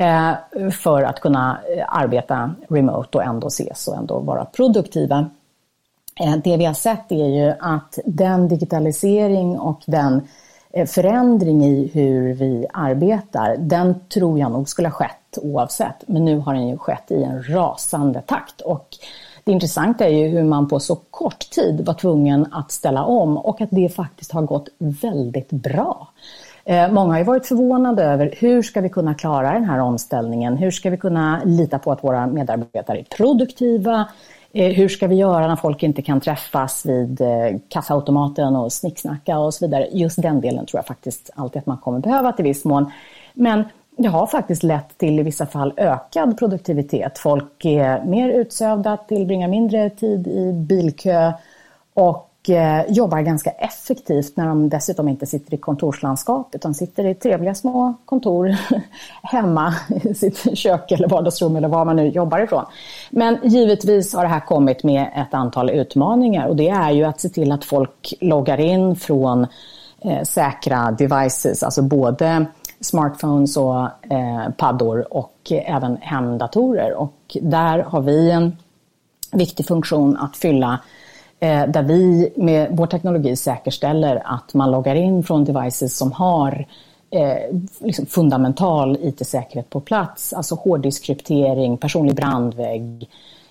Eh, för att kunna eh, arbeta remote och ändå ses och ändå vara produktiva. Eh, det vi har sett är ju att den digitalisering och den eh, förändring i hur vi arbetar, den tror jag nog skulle ha skett oavsett. Men nu har den ju skett i en rasande takt. Och det intressanta är ju hur man på så kort tid var tvungen att ställa om och att det faktiskt har gått väldigt bra. Eh, många har ju varit förvånade över hur ska vi kunna klara den här omställningen? Hur ska vi kunna lita på att våra medarbetare är produktiva? Eh, hur ska vi göra när folk inte kan träffas vid eh, kassaautomaten och snicksnacka och så vidare. Just den delen tror jag faktiskt alltid att man kommer behöva till viss mån. Men det har faktiskt lett till i vissa fall ökad produktivitet. Folk är mer utsövda, tillbringar mindre tid i bilkö och Eh, jobbar ganska effektivt när de dessutom inte sitter i kontorslandskap utan sitter i trevliga små kontor hemma i sitt kök eller vardagsrum eller var man nu jobbar ifrån. Men givetvis har det här kommit med ett antal utmaningar och det är ju att se till att folk loggar in från eh, säkra devices, alltså både smartphones och eh, paddor och även hemdatorer. Och där har vi en viktig funktion att fylla Eh, där vi med vår teknologi säkerställer att man loggar in från devices som har eh, liksom fundamental IT-säkerhet på plats, alltså hårddiskryptering, personlig brandvägg,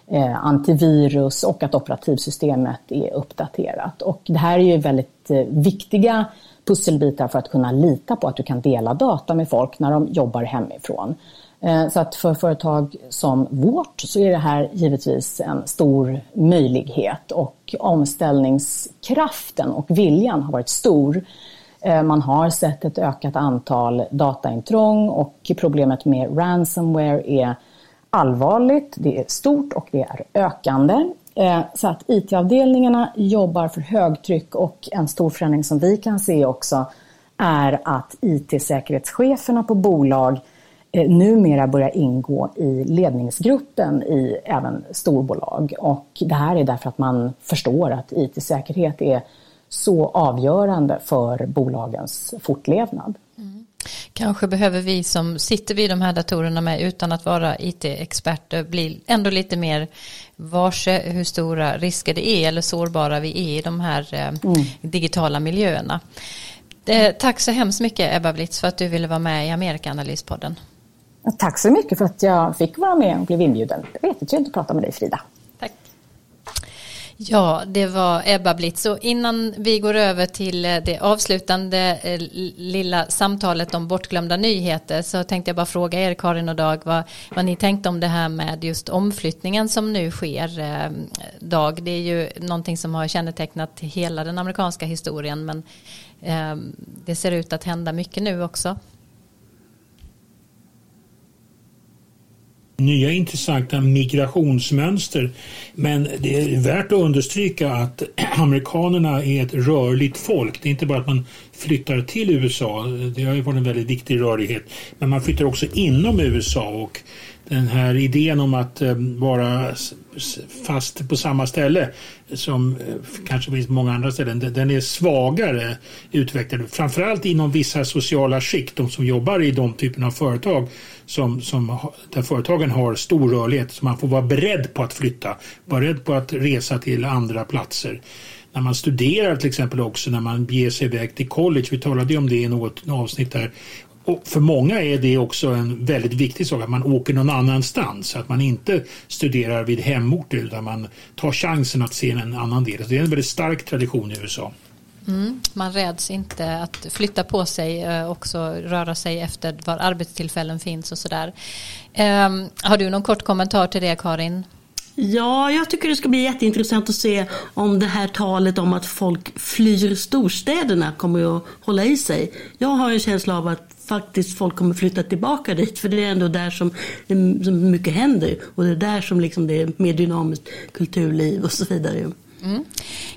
eh, antivirus och att operativsystemet är uppdaterat. Och det här är ju väldigt eh, viktiga pusselbitar för att kunna lita på att du kan dela data med folk när de jobbar hemifrån. Eh, så att för företag som vårt så är det här givetvis en stor möjlighet och omställningskraften och viljan har varit stor. Eh, man har sett ett ökat antal dataintrång och problemet med ransomware är allvarligt, det är stort och det är ökande. Eh, så att IT-avdelningarna jobbar för högtryck och en stor förändring som vi kan se också är att IT-säkerhetscheferna på bolag numera börjar ingå i ledningsgruppen i även storbolag. Och det här är därför att man förstår att IT-säkerhet är så avgörande för bolagens fortlevnad. Mm. Kanske behöver vi som sitter vid de här datorerna med utan att vara IT-experter bli ändå lite mer varse hur stora risker det är eller sårbara vi är i de här eh, mm. digitala miljöerna. Eh, tack så hemskt mycket Ebba Blitz för att du ville vara med i Amerikaanalyspodden. Tack så mycket för att jag fick vara med och blev inbjuden. Det var jättetrevligt att prata med dig Frida. Tack. Ja, det var Ebba Blitz. Och innan vi går över till eh, det avslutande eh, lilla samtalet om bortglömda nyheter så tänkte jag bara fråga er, Karin och Dag, vad, vad ni tänkte om det här med just omflyttningen som nu sker. Eh, Dag, det är ju någonting som har kännetecknat hela den amerikanska historien, men eh, det ser ut att hända mycket nu också. Nya intressanta migrationsmönster. Men det är värt att understryka att amerikanerna är ett rörligt folk. Det är inte bara att man flyttar till USA, det har ju varit en väldigt viktig rörlighet, men man flyttar också inom USA och den här idén om att eh, vara fast på samma ställe som eh, kanske finns på många andra ställen, den är svagare utvecklad. Framförallt inom vissa sociala skikt, de som jobbar i de typerna av företag som, som, där företagen har stor rörlighet. Så man får vara beredd på att flytta, vara beredd på att resa till andra platser när man studerar till exempel också när man ger sig iväg till college. Vi talade ju om det i något avsnitt där. Och för många är det också en väldigt viktig sak att man åker någon annanstans. Att man inte studerar vid hemorten utan man tar chansen att se en annan del. Så det är en väldigt stark tradition i USA. Mm, man räds inte att flytta på sig och också röra sig efter var arbetstillfällen finns och sådär. Um, har du någon kort kommentar till det Karin? Ja, jag tycker det ska bli jätteintressant att se om det här talet om att folk flyr storstäderna kommer att hålla i sig. Jag har en känsla av att faktiskt folk kommer flytta tillbaka dit. För det är ändå där som, mm, som mycket händer. Och det är där som liksom det är mer dynamiskt kulturliv och så vidare. Mm.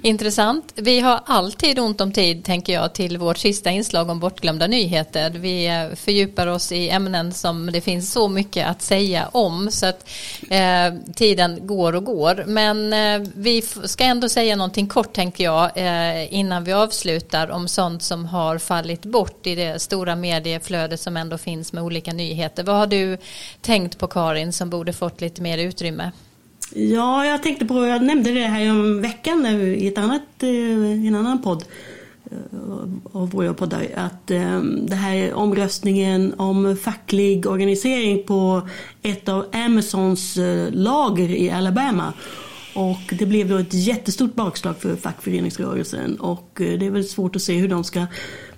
Intressant. Vi har alltid ont om tid tänker jag till vårt sista inslag om bortglömda nyheter. Vi eh, fördjupar oss i ämnen som det finns så mycket att säga om så att eh, tiden går och går. Men eh, vi ska ändå säga någonting kort tänker jag eh, innan vi avslutar om sånt som har fallit bort i det stora medieflödet som ändå finns med olika nyheter. Vad har du tänkt på Karin som borde fått lite mer utrymme? Ja, jag tänkte på, jag nämnde det här om veckan i, ett annat, eh, i en annan podd eh, av våra poddar att eh, det här omröstningen om facklig organisering på ett av Amazons lager i Alabama. Och det blev då ett jättestort bakslag för fackföreningsrörelsen och eh, det är väl svårt att se hur de ska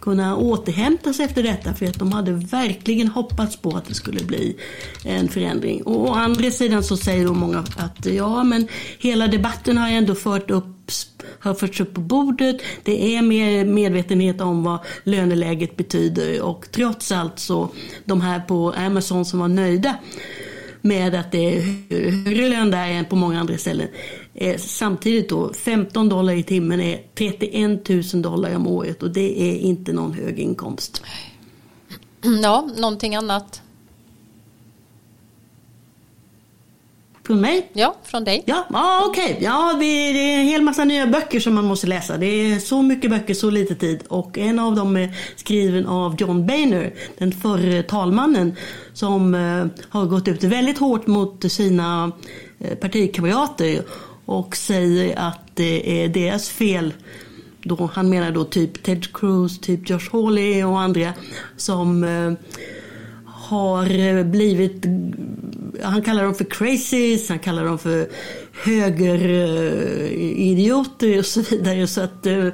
kunna återhämta sig efter detta för att de hade verkligen hoppats på att det skulle bli en förändring. Och å andra sidan så säger då många att ja men hela debatten har ändå fört upp har förts upp på bordet. Det är mer medvetenhet om vad löneläget betyder och trots allt så de här på Amazon som var nöjda med att det är högre lön där än på många andra ställen. Eh, samtidigt då 15 dollar i timmen är 31 000 dollar om året och det är inte någon hög inkomst. Ja, någonting annat Från mig? Ja, från dig. Ja, ah, okej. Okay. Ja, det är en hel massa nya böcker som man måste läsa. Det är så mycket böcker, så lite tid. Och en av dem är skriven av John Boehner, den förre talmannen, som eh, har gått ut väldigt hårt mot sina eh, partikamrater och säger att det är deras fel då, han menar då typ Ted Cruz, typ Josh Hawley och andra som eh, har blivit, han kallar dem för crazies, han kallar dem för högeridioter och så vidare. Så att, eh,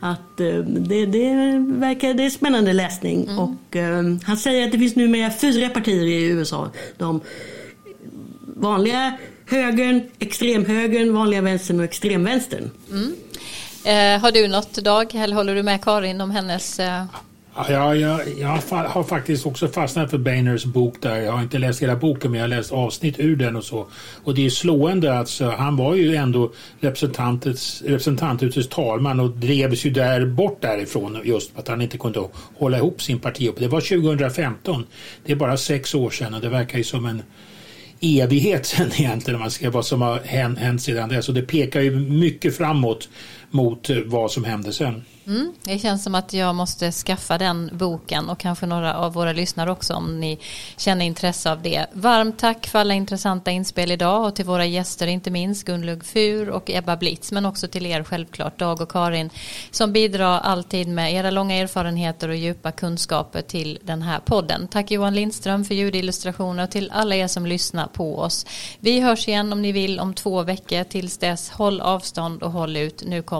att eh, det, det verkar, det är spännande läsning. Mm. Och uh, han säger att det finns numera fyra partier i USA. De vanliga högern, extremhögern, vanliga vänstern och extremvänstern. Mm. Eh, har du något Dag, eller håller du med Karin om hennes eh... Ja, jag, jag har faktiskt också fastnat för Bainers bok där. Jag har inte läst hela boken men jag har läst avsnitt ur den och så. Och det är slående alltså. Han var ju ändå representanthusets talman och drevs ju där bort därifrån just för att han inte kunde hålla ihop sin parti. Det var 2015. Det är bara sex år sedan och det verkar ju som en evighet sedan egentligen om man ser vad som har hänt, hänt sedan dess. Och det pekar ju mycket framåt mot vad som hände sen. Mm, det känns som att jag måste skaffa den boken och kanske några av våra lyssnare också om ni känner intresse av det. Varmt tack för alla intressanta inspel idag och till våra gäster inte minst Gunlug Fur och Ebba Blitz men också till er självklart Dag och Karin som bidrar alltid med era långa erfarenheter och djupa kunskaper till den här podden. Tack Johan Lindström för ljudillustrationer och till alla er som lyssnar på oss. Vi hörs igen om ni vill om två veckor. Tills dess håll avstånd och håll ut. Nu kommer